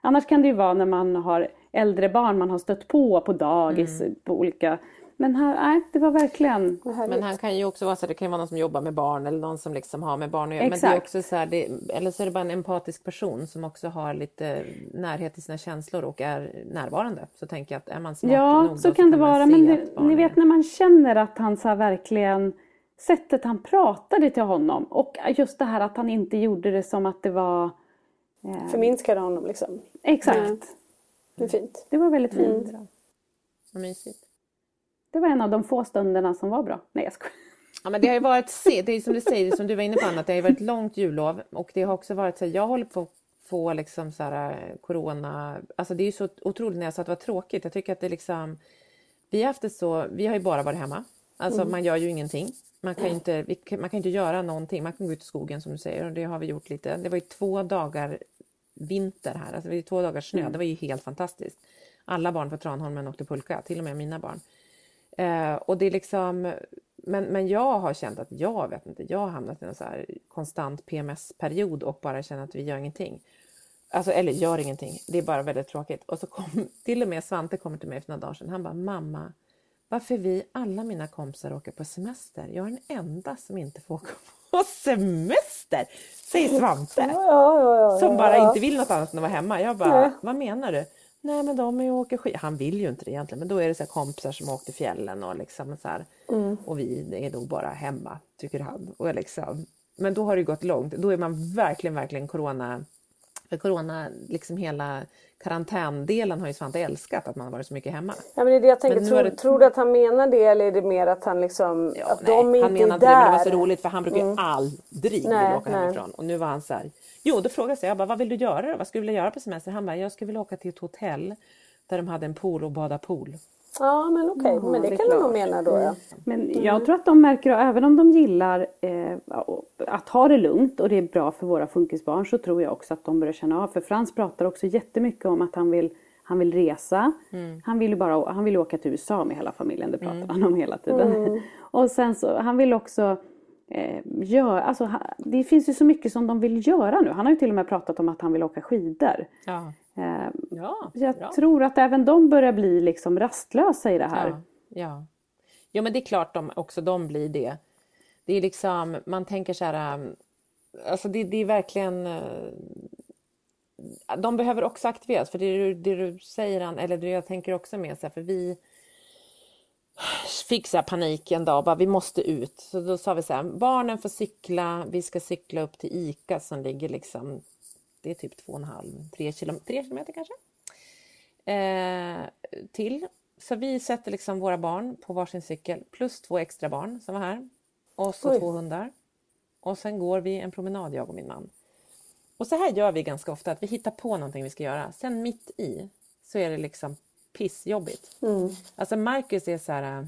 Annars kan det ju vara när man har äldre barn man har stött på på dagis på olika... Men här, nej, det var verkligen... Men han kan ju också vara så det kan ju vara någon som jobbar med barn eller någon som liksom har med barn att göra. Men det är också så här, det, eller så är det bara en empatisk person som också har lite närhet till sina känslor och är närvarande. Så tänker jag att är man smart Ja, nog så då kan det vara. Men det, ni vet när man känner att han så här verkligen... Sättet han pratade till honom och just det här att han inte gjorde det som att det var... Eh, Förminskade honom liksom. exakt. Mm. Det är fint. Det var väldigt fint. Vad mysigt. Det var en av de få stunderna som var bra. Nej jag skojar. Ja, men det har ju varit, det är som du säger, som du var inne på Anna, det har varit långt jullov och det har också varit så jag håller på att få liksom så här eh, corona, alltså det är ju så otroligt när jag sa att det var tråkigt, jag tycker att det liksom, vi har haft det så, vi har ju bara varit hemma, alltså man gör ju ingenting. Man kan ju inte, man kan inte göra någonting, man kan gå ut i skogen som du säger och det har vi gjort lite. Det var ju två dagar vinter här, alltså det var ju två dagar snö, det var ju helt fantastiskt. Alla barn på Tranholmen åkte pulka, till och med mina barn. Eh, och det är liksom, men, men jag har känt att jag vet inte, jag har hamnat i en så konstant PMS-period och bara känner att vi gör ingenting. Alltså, eller gör ingenting, det är bara väldigt tråkigt. Och så kom till och med Svante kommer till mig för några dagar sedan, han bara mamma, varför vi, alla mina kompisar åker på semester, jag är den enda som inte får åka på semester, säger Svante. Ja, ja, ja, Som bara inte vill något annat än att vara hemma. Jag bara, vad menar du? Nej men de är ju åker skid. Han vill ju inte det egentligen men då är det så kompisar som åker till fjällen och liksom så här. Mm. Och vi är nog bara hemma tycker han. Och liksom, men då har det gått långt. Då är man verkligen, verkligen corona. För corona, liksom hela karantändelen har ju Svante älskat att man har varit så mycket hemma. Ja, men det är det jag tänker. Tror, det- tror du att han menar det eller är det mer att han liksom... Ja, att nej, de inte han menar inte det, men det var så roligt för han brukar ju aldrig Nej, vilja åka nej. hemifrån. Och nu var han så här, jo då frågade jag, jag bara, vad vill du göra då? Vad skulle du vilja göra på semester? Han bara, jag skulle vilja åka till ett hotell där de hade en pool och bada pool. Ja men okej, men det, det kan du nog mena då ja. Men jag tror att de märker, att även om de gillar eh, att ha det lugnt och det är bra för våra funkisbarn så tror jag också att de börjar känna av. För Frans pratar också jättemycket om att han vill, han vill resa. Han vill bara han vill åka till USA med hela familjen, det pratar han om hela tiden. och sen så, han vill också eh, göra, alltså det finns ju så mycket som de vill göra nu. Han har ju till och med pratat om att han vill åka skidor. Ja, Eh, ja jag bra. tror att även de börjar bli liksom rastlösa i det här. Ja, ja. ja, men det är klart de, också de blir det. Det är liksom, man tänker så här, um, alltså det, det är verkligen, eh, de behöver också aktiveras, för det du, det du säger, eller det jag tänker också med, så här, för vi fick så panik en dag, bara, vi måste ut. Så då sa vi så här, barnen får cykla, vi ska cykla upp till ICA som ligger liksom, det är typ två och en halv, tre, kilom, tre kilometer kanske eh, till. Så vi sätter liksom våra barn på varsin cykel plus två extra barn som var här. Och så Oj. två hundar. Och sen går vi en promenad, jag och min man. Och så här gör vi ganska ofta, att vi hittar på någonting vi ska göra. Sen mitt i så är det liksom pissjobbigt. Alltså Marcus är så här...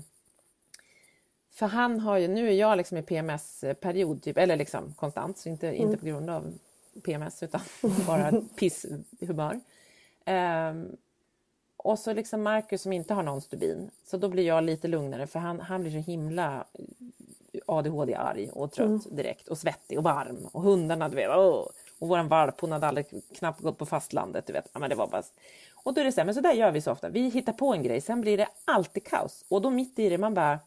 För han har ju, nu är jag liksom i PMS-period, typ, eller liksom konstant, så inte, inte på grund av PMS utan bara pisshumör. Um, och så liksom Marcus som inte har någon stubin, så då blir jag lite lugnare för han, han blir så himla ADHD-arg och trött mm. direkt och svettig och varm. Och hundarna, du vet, åh. och våran valp hon hade aldrig knappt gått på fastlandet. Du vet. Ja, men det var bara... Och då är det så här, men så där gör vi så ofta. Vi hittar på en grej, sen blir det alltid kaos. Och då mitt i det, man bara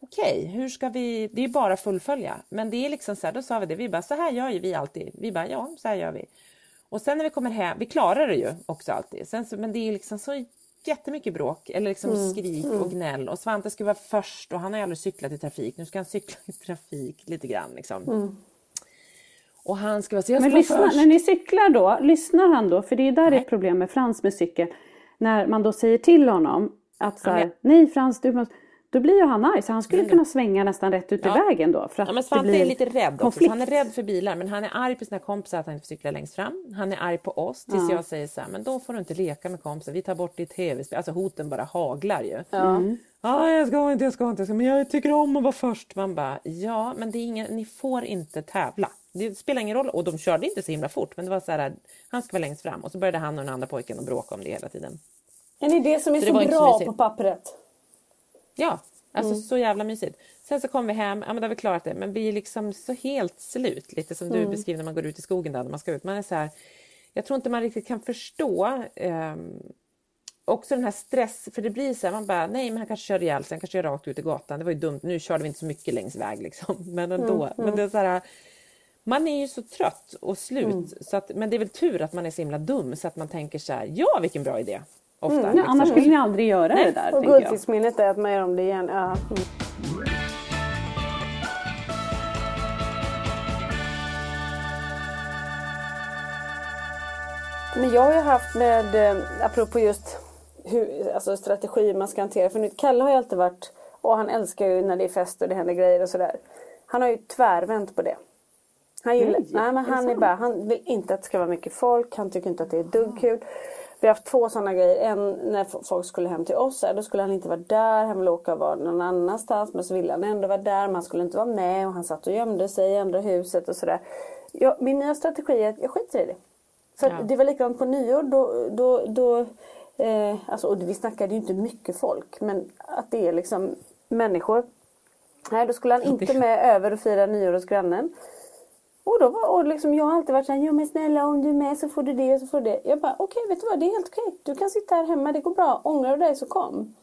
okej, okay, hur ska vi, det är bara fullfölja. Men det är liksom så här, då sa vi det, vi bara så här gör ju vi alltid. Vi bara ja, så här gör vi. Och sen när vi kommer hem, vi klarar det ju också alltid. Sen så, men det är liksom så jättemycket bråk eller liksom mm. skrik och mm. gnäll. Och Svante ska vara först och han har ju aldrig cyklat i trafik. Nu ska han cykla i trafik lite grann liksom. Mm. Och han ska vara så jag Men lyssna, först. när ni cyklar då, lyssnar han då? För det är där det är ett problem med Frans med cykel. När man då säger till honom att så här, nej Frans du måste då blir ju han arg så han skulle kunna svänga nästan rätt ut i ja. vägen då. För att ja, men Svante är lite rädd också. Han är rädd för bilar men han är arg på sina kompisar att han inte får cykla längst fram. Han är arg på oss tills ja. jag säger så här, men då får du inte leka med kompisar. Vi tar bort ditt tv-spel. Alltså hoten bara haglar ju. Ja. Mm. Ah, jag ska inte, jag ska inte, men jag tycker om att vara först. Man bara, ja men det är ingen, ni får inte tävla. Det spelar ingen roll och de körde inte så himla fort men det var så här, han ska vara längst fram och så började han och den andra pojken att bråka om det hela tiden. En idé som är så, så bra på pappret. Ja, Alltså mm. så jävla mysigt. Sen så kom vi hem, ja men då har vi klarat det, men vi är liksom så helt slut. Lite som mm. du beskriver när man går ut i skogen där, när man ska ut. Man är så här, jag tror inte man riktigt kan förstå eh, också den här stress, för det blir så här, man bara, nej men han kanske kör ihjäl sig, han kanske kör rakt ut i gatan. Det var ju dumt, nu körde vi inte så mycket längs väg liksom. Men ändå. Mm. Men det är så här, man är ju så trött och slut, mm. så att, men det är väl tur att man är så himla dum så att man tänker så här, ja vilken bra idé. Ofta, mm, liksom. Annars skulle ni aldrig göra Nej. det där. Och guldfiskminnet är att man gör om det igen. Ja. Mm. Men jag har ju haft med, eh, apropå just hur, alltså strategi man ska hantera. För nu, Kalle har ju alltid varit, och han älskar ju när det är fest och det händer grejer och sådär. Han har ju tvärvänt på det. Han, gillar, nej, nej, men han, är bara, han vill inte att det ska vara mycket folk, han tycker inte att det är dugg kul. Vi har haft två sådana grejer. En när folk skulle hem till oss. Då skulle han inte vara där. Han ville åka och vara någon annanstans. Men så ville han ändå vara där. Men han skulle inte vara med. Och han satt och gömde sig i andra huset och sådär. Ja, min nya strategi är att jag skiter i det. För ja. det var likadant på nyår. Då, då, då, eh, alltså, och vi snackade ju inte mycket folk. Men att det är liksom människor. Nej, då skulle han inte med över och fira nyår hos grannen. Och, då var, och liksom, jag har alltid varit såhär, jo men snälla om du är med så får du det och så får du det. Jag bara, okej okay, vet du vad, det är helt okej. Du kan sitta här hemma, det går bra. Ångrar du dig så kom.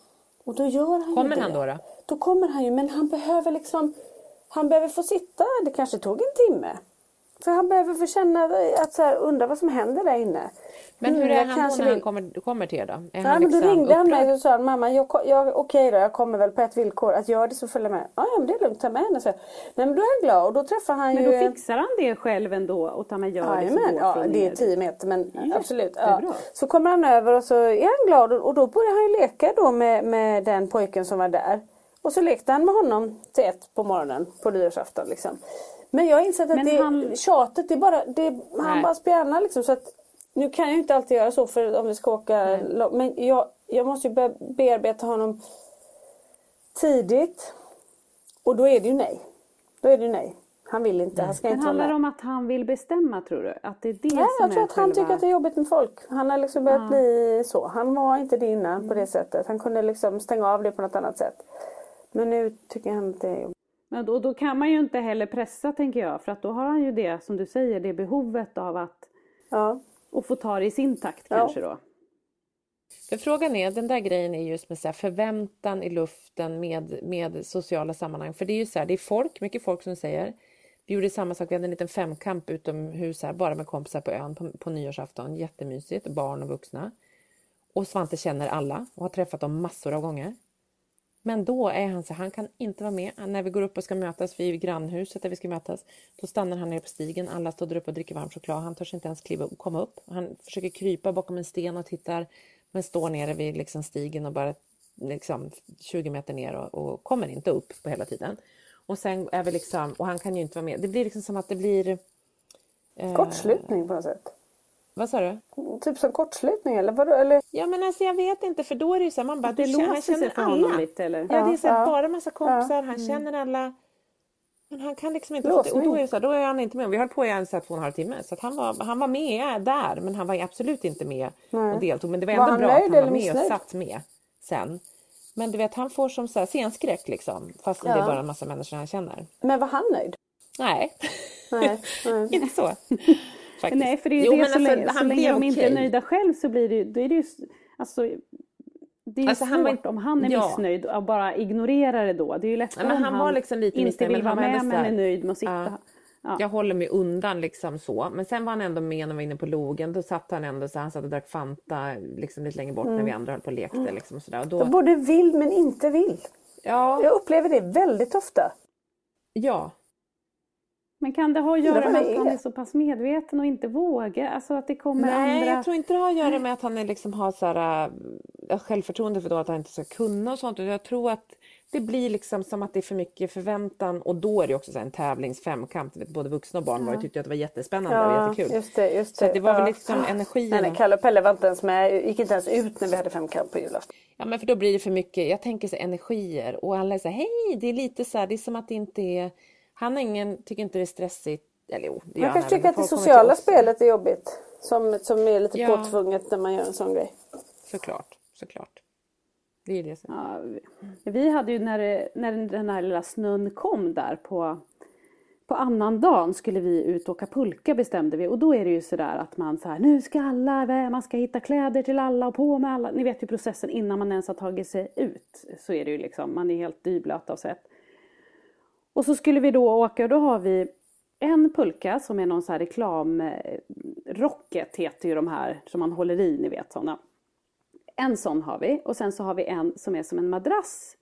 Och då gör han Kommer han då, då? Då kommer han ju, men han behöver liksom, han behöver få sitta, det kanske tog en timme. För han behöver få känna att så här, undra vad som händer där inne. Men hur är han då när han kommer, kommer till er då? Är ja, han liksom då ringde han mig och sa mamma, jag, jag, okej då, jag kommer väl på ett villkor. Att gör det så följer med. Ja, men det är lugnt, ta med henne. Så. Men då är han glad och då träffar han men ju... Men då fixar han det själv ändå och tar med gör ja, det men, Ja, det är tio meter men ja, absolut. Ja. Så kommer han över och så är han glad och då börjar han ju leka då med, med den pojken som var där. Och så lekte han med honom till ett på morgonen på nyårsafton. Liksom. Men jag har insett att det, han... tjatet, det är bara, det, han bara spjärnar liksom. Så att, nu kan jag inte alltid göra så för om vi ska åka Nej. Men jag, jag måste ju be bearbeta honom tidigt. Och då är det ju nej. Då är det ju nej. Han vill inte. Han ska Men inte handlar det om att han vill bestämma tror du? Att det är det Nej, som jag tror att själva... han tycker att det är jobbigt med folk. Han har liksom börjat ja. bli så. Han var inte det innan mm. på det sättet. Han kunde liksom stänga av det på något annat sätt. Men nu tycker han att det är jobbigt. Men då, då kan man ju inte heller pressa tänker jag. För att då har han ju det som du säger, det behovet av att ja. och få ta det i sin takt ja. kanske då. För frågan är, den där grejen är just med så förväntan i luften med, med sociala sammanhang. För det är ju så här, det är folk, mycket folk som säger. Vi gjorde samma sak, vi hade en liten femkamp utomhus här, bara med kompisar på ön på, på nyårsafton. Jättemysigt, barn och vuxna. Och Svante känner alla och har träffat dem massor av gånger. Men då är han så han kan inte vara med. När vi går upp och ska mötas vid grannhuset där vi ska mötas, då stannar han nere på stigen. Alla står där uppe och dricker varm choklad. Han törs inte ens kliva och komma upp. Han försöker krypa bakom en sten och tittar, men står nere vid liksom stigen och bara liksom 20 meter ner och, och kommer inte upp på hela tiden. Och sen är vi liksom, och han kan ju inte vara med. Det blir liksom som att det blir... Eh, Kortslutning på något sätt. Vad sa du? Typ som kortslutning eller vadå? Eller? Ja men alltså jag vet inte för då är det ju så här, man bara, Det du känner, han låser sig känner för alla. honom lite eller? Ja, det är så här, Ja, ja. bara massa kompisar, Ja. han känner alla. Men han kan liksom inte... Låsning. Och då är, det så här, då är han inte med. Vi höll på i en så här, två och en halv timme. Så att han, var, han var med där men han var absolut inte med och deltog. Men det var Var ändå han bra att han var med och satt med sen. Men du vet han får som så här, scenskräck liksom. Fast det Ja. är bara en massa människor han känner. Men var han nöjd? Nej, Nej. nej. inte så. Faktiskt. Nej, för det är ju Jo, det så, alltså, länge, så han länge de inte är nöjda själv så blir det då är det ju, alltså, det är ju Alltså, svårt han var om han är ja. missnöjd och bara ignorerar det då. Det är ju lättare Ja, men om han han var liksom inte missnöjd, vill vara han var med men är nöjd med att sitta. Ja. Ja. Jag håller mig undan liksom så. Men sen var han ändå med när vi var inne på logen. Då satt han ändå så han satt och drack Fanta liksom lite längre bort när vi andra höll på och lekte. Liksom, sådär. Och då, både vill men inte vill. ja, Jag upplever det väldigt ofta. ja, Men kan det ha att göra med det att han är. så pass medveten och inte vågar? Alltså att det kommer Nej, andra... jag tror inte det har att göra med att han är liksom har så här, äh, självförtroende för då att han inte ska kunna och sånt. Jag tror att det blir liksom som att det är för mycket förväntan och då är det också så här en tävlingsfemkamp. Både vuxna och barn var ju tyckte att det var jättespännande och Ja, jättekul. just det. Just Så att det var väl ja. liksom energin. Nej, nej, Kalle och Pelle var inte ens med. Gick inte ens ut när vi hade femkamp på julafton. Ja men för då blir det för mycket, jag tänker så här, energier och alla är så här, hej det är lite så här, det är som att det inte är, han ingen, tycker inte det är stressigt, eller jo det Man han kanske tycker att det sociala spelet är jobbigt. Som, som är lite Ja. påtvunget när man gör en sån grej. Såklart, såklart. Det är det som... Ja, vi- vi hade ju när, det- när den här lilla snön kom där på, på annan dagen skulle vi ut och åka pulka bestämde vi och då är det ju sådär att man så här, nu ska alla, man ska hitta kläder till alla och på med alla. Ni vet ju processen innan man ens har tagit sig ut. Så är det ju liksom, man är helt dyblöt av svett. Och så skulle vi då åka och då har vi en pulka som är någon så här reklam, eh, Rocket heter ju de här som man håller i, ni vet sådana. En sån har vi och sen så har vi en som är som en madrass.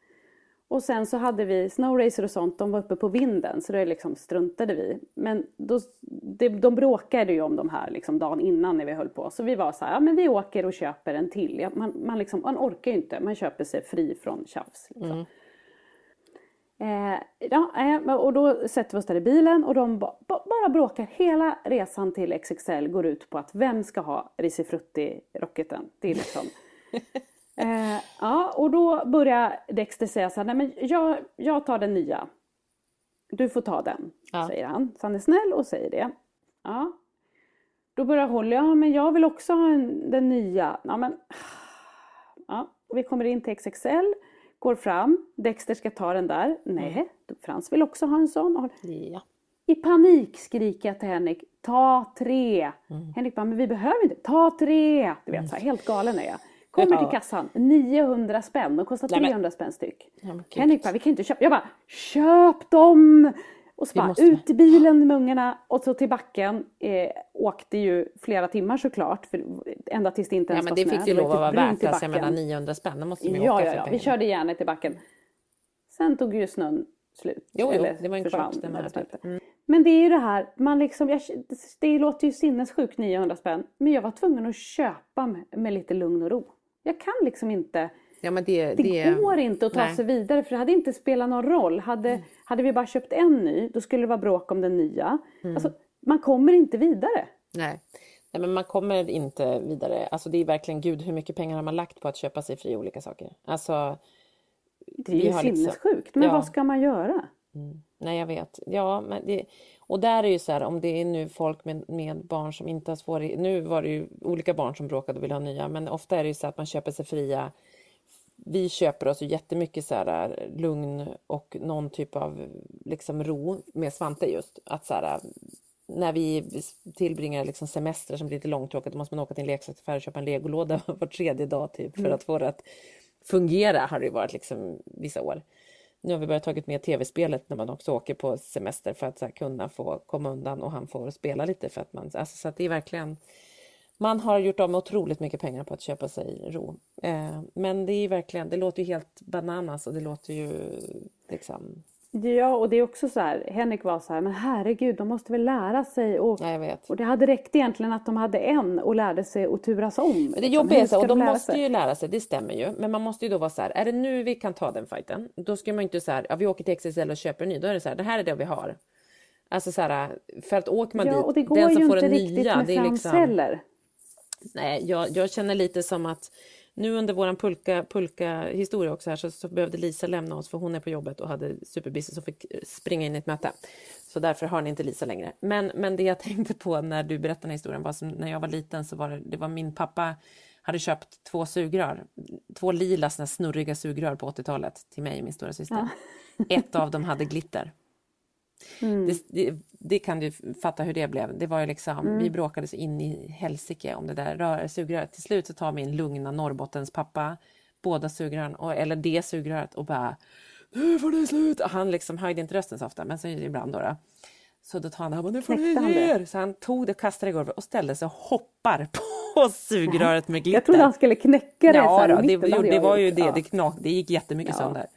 Och sen så hade vi Snowracer och sånt, de var uppe på vinden så det liksom struntade vi. Men då, det, de bråkade ju om de här liksom dagen innan när vi höll på. Så vi var så här, ja men vi åker och köper en till. Ja, man, man, liksom, man orkar ju inte, man köper sig fri från tjafs. Liksom. Mm. Eh, ja, eh, och då sätter vi oss där i bilen och de ba, ba, bara bråkar. Hela resan till XXL går ut på att vem ska ha Risifrutti-rocketen? Det är liksom... eh, ja, och då börjar Dexter säga så här, nej men jag, jag tar den nya. Du får ta den, Ja. säger han. Så han är snäll och säger det. Ja. Då börjar Holly, ja men jag vill också ha en, den nya. Ja, men, ja. Vi kommer in till XXL, går fram, Dexter ska ta den där. Nej, Frans vill också ha en sån. Ja. i panik skriker jag till Henrik, ta tre! Mm. Henrik bara, men vi behöver inte, ta tre! Du vet, så här, helt galen är jag. Kommer till kassan, 900 spänn, de kostar Nej, men- 300 spänn styck. Ja. Henrik bara, vi kan inte köpa. Jag bara, köp dem! Och så Det bara ut i bilen med ungarna och så till backen. Eh, åkte ju flera timmar såklart, för ända tills det inte Ja ens men var det snö. fick ju lov att vara värt alltså, jag menar 900 spänn, det måste man ju Ja, åka ja, ja, vi pengarna. körde järnet i backen. Sen tog ju snön slut. Jo, jo, det var en kvart, den här det typ. Mm. Men det är ju det här, man liksom, jag, det låter ju sinnessjukt 900 spänn. Men jag var tvungen att köpa med, med lite lugn och ro. Jag kan liksom inte, Ja men det... det, det går inte att ta nej. sig vidare för det hade inte spelat någon roll. Hade, hade vi bara köpt en ny, då skulle det vara bråk om den nya. Mm. Alltså, man kommer inte vidare. Nej. Nej, men man kommer inte vidare. Alltså det är verkligen, gud hur mycket pengar har man lagt på att köpa sig fri olika saker? Alltså, Det är ju liksom- sinnessjukt. Men ja. vad ska man göra? nej jag vet. Ja, men det, och där är ju så här, om det är nu folk med, med barn som inte har svårigheter. Nu var det ju olika barn som bråkade och ville ha nya, men ofta är det ju så att man köper sig fria. Vi köper oss jättemycket så här lugn och någon typ av liksom ro med Svante just. Att så här, när vi tillbringar liksom semester som blir lite långtråkigt då måste man åka till en leksaksaffär och köpa en legolåda var tredje dag typ för att få det att fungera har det varit liksom vissa år. Nu har vi börjat tagit med tv-spelet när man också åker på semester för att så här, kunna få komma undan och han får spela lite för att man, alltså, så att det är verkligen man har gjort av med otroligt mycket pengar på att köpa sig ro. Eh, men det är verkligen, det låter ju helt bananas och det låter ju liksom, Ja, och det är också så här, Henrik var så här, men herregud, de måste väl lära sig. Och, ja och det hade räckt egentligen att de hade en och lärde sig att turas om. Det liksom. jobbiga är så, och de lära måste sig? ju lära sig, det stämmer ju. Men man måste ju då vara så här, är det nu vi kan ta den fighten? Då ska man ju inte så här, ja vi åker till XXL och köper en ny. Då är det så här, det här är det vi har. Alltså så här, för att åker man Ja, dit, och den som får den nya, det är liksom... heller. Nej, jag, jag känner lite som att nu under vår pulka, pulka historia också här så, så behövde Lisa lämna oss för hon är på jobbet och hade superbusiness och fick springa in i ett möte. Så därför har ni inte Lisa längre. Men, men det jag tänkte på när du berättade den här historien var som när jag var liten så var det, det var min pappa hade köpt två sugrör, två lila snurriga sugrör på 80-talet till mig och min stora syster. Ja. Ett av dem hade glitter. Mm. Det, det, det, kan du fatta hur det blev. Det var ju liksom, mm. Vi bråkade så in i helsike om det där rör, sugröret. Till slut så tar min lugna Norrbottens pappa båda sugrören, eller det sugröret och bara Nu får det slut! Han liksom höjde inte rösten så ofta, men så ibland då. då. Så då tar han, han nu får det ner! Så han tog det, kastade det i golvet och ställde sig och hoppar på sugröret med glitter. Jag trodde han skulle knäcka det. Ja, då, det, det, det var ju det, det, knak, det gick jättemycket ja. sönder.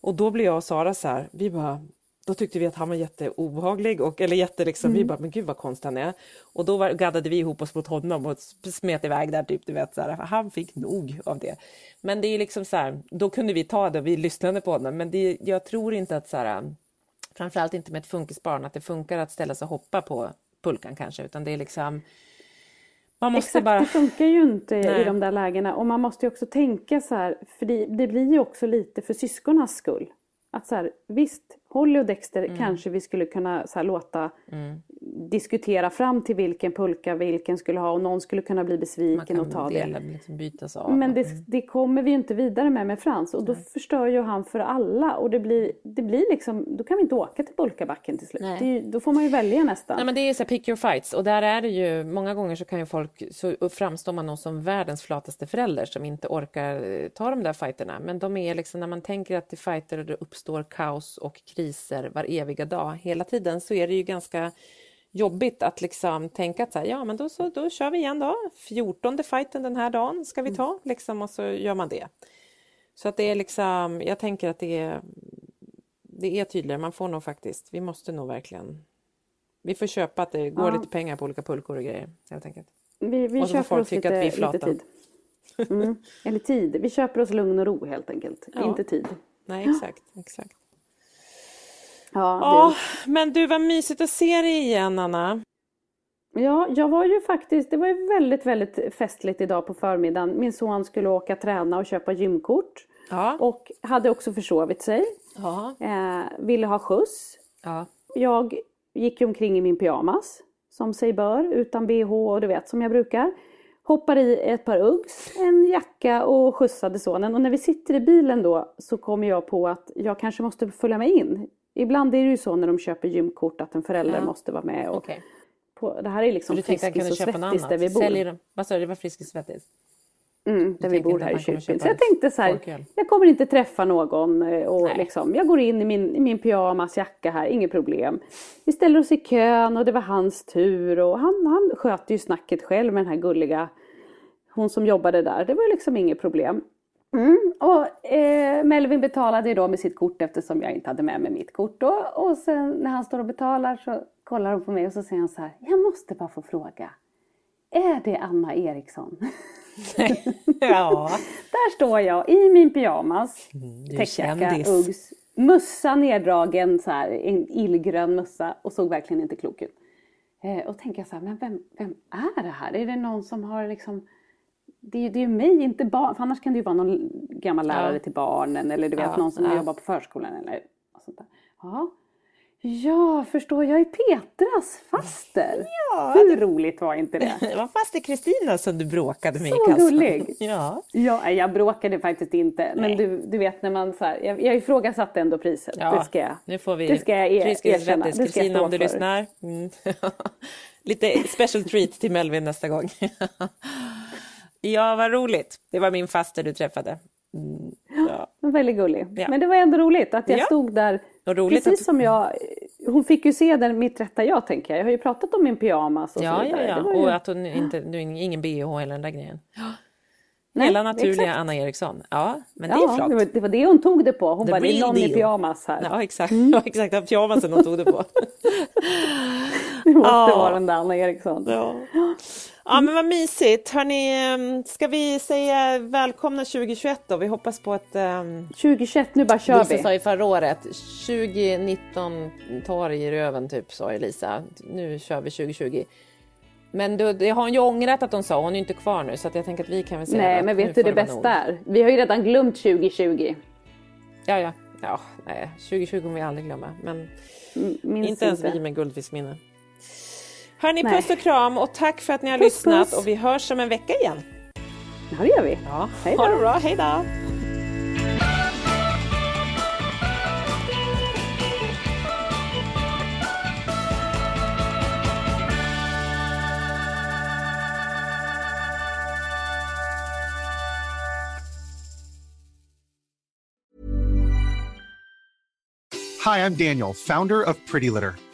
Och då blev jag och Sara så här, vi bara då tyckte vi att han var jätteobehaglig, och, eller jätte liksom, mm. vi bara, men gud vad konstig han är. Och då var, gaddade vi ihop oss mot honom och smet iväg där, typ, du vet, så här, han fick nog av det. Men det är liksom så här, då kunde vi ta det och vi lyssnade på honom, men det, jag tror inte att så här, framförallt inte med ett funkisbarn, att det funkar att ställa sig och hoppa på pulkan kanske, utan det är liksom man måste Exakt, bara... det funkar ju inte Nej. i de där lägena och man måste ju också tänka så här, för det, det blir ju också lite för syskornas skull. Att så här, visst, Holly och Dexter mm. kanske vi skulle kunna så här, låta mm. diskutera fram till vilken pulka vilken skulle ha och någon skulle kunna bli besviken och ta dela, det. Liksom. Men det, mm. det, kommer vi ju inte vidare med med Frans och då Nej. förstör ju han för alla och det blir, det blir liksom, då kan vi inte åka till pulkabacken till slut. Det, då får man ju välja nästan. Nej men det är så här, pick your fights och där är det ju, många gånger så kan ju folk, så framstår man som världens flataste förälder som inte orkar eh, ta de där fighterna. Men de är liksom, när man tänker att det är fighter och det uppstår kaos och krig kriser var eviga dag hela tiden så är det ju ganska jobbigt att liksom tänka att så här, ja men då, så, då kör vi igen då. 14 fighten den här dagen ska vi ta mm. liksom, och så gör man det. Så att det är liksom, jag tänker att det är, det är tydligare, man får nog faktiskt, vi måste nog verkligen, vi får köpa att det går ja. lite pengar på olika pulkor och grejer helt enkelt. Vi, vi och så får folk tycka att vi är flata. Lite tid. Mm. Eller tid, vi köper oss lugn och ro helt enkelt, ja. inte tid. Nej exakt, exakt. Ja, ja men du, vad mysigt att se dig igen, Anna. Ja, jag var ju faktiskt, det var ju väldigt, väldigt festligt idag på förmiddagen. Min son skulle åka träna och köpa gymkort. Ja. Och hade också försovit sig. Ja. Eh, ville ha skjuts. Ja. Jag gick omkring i min pyjamas, som sig bör, utan bh och du vet, som jag brukar. Hoppar i ett par Uggs, en jacka och skjutsade sonen. Och när vi sitter i bilen då så kommer jag på att jag kanske måste följa med in. Ibland är det ju så när de köper gymkort att en förälder ja. måste vara med. Och okay. på, det här är liksom Friskis och Svettis där vi bor. Säljer de, vad sa du, det var Friskis och Svettis? Mm, där vi bor här i Kyrkbyn. Så jag tänkte så här, jag kommer inte träffa någon eh, och liksom, jag går in i min, i min pyjamasjacka här, inget problem. Vi ställer oss i kön och det var hans tur och han, han sköter ju snacket själv med den här gulliga, hon som jobbade där. Det var liksom inget problem. Mm, och eh, Melvin betalade ju då med sitt kort eftersom jag inte hade med mig mitt kort då. Och sen när han står och betalar så kollar hon på mig och så säger han så här. Jag måste bara få fråga. Är det Anna Eriksson? ja. Där står jag i min pyjamas, mm, täckjacka, Uggs, mössa neddragen, så här, en illgrön mössa och såg verkligen inte klok ut. Eh, och tänker så här, men vem, vem är det här? Är det någon som har liksom det, är, det är mig, inte barn. För annars kan det ju vara någon gammal lärare ja. till barnen eller du vet ja, någon som ja. jobbar på förskolan eller sånt där. Ja. Ja, förstår jag är Petras faster. Ja, Hur det... roligt var inte det? Det var faster Kristina som du bråkade med så i kassan. gullig! Ja. ja, jag bråkade faktiskt inte. Men du, du vet när man så här, jag, jag ifrågasatte ändå priset. Ja, det ska jag, nu får vi det ska jag er, erkänna. Det Kristina om du för. lyssnar. Mm. Lite special treat till Melvin nästa gång. Ja, vad roligt. Det var min faster du träffade. Mm, ja. Väldigt gullig. Ja. Men det var ändå roligt att jag ja. stod där. Precis att... som jag. Hon fick ju se den, mitt rätta jag tänker jag. Jag har ju pratat om min pyjamas och ja, så vidare. Ja, ja. Och att hon inte, du ingen bh eller den där grejen. Nej, Hela naturliga exakt. Anna Eriksson. Ja, men det är flott. Det var, det var det hon tog det på. Hon The bara, det är någon deal. i pyjamas här. Ja, exakt. Mm. Ja, exakt. Pyjamasen hon tog det på. det måste ja. vara den där Anna Eriksson. Ja. Ja men vad mysigt. Hörni, ehm, ska vi säga välkomna 2021 då? Vi hoppas på att... Um, 2021, nu bara kör Lisa vi. sa ju förra året, 2019 tar i röven typ sa Elisa. Nu kör vi 2020. Men då, det har hon ju ångrat att hon sa, hon är ju inte kvar nu så att jag tänker att vi kan väl säga Nej, men vet du det bästa nog. är? Vi har ju redan glömt 2020. Ja, ja. Ja, nej, 2020 kommer vi aldrig glömma. Men Minns inte ens vi med guldfiskminne. Hörni, puss och kram och tack för att ni har Puss, lyssnat puss. och vi hörs om en vecka igen. Ja, det gör vi. Ja, Hej då. ha det bra, hej då! Hi, I'm Daniel, founder of Pretty Litter.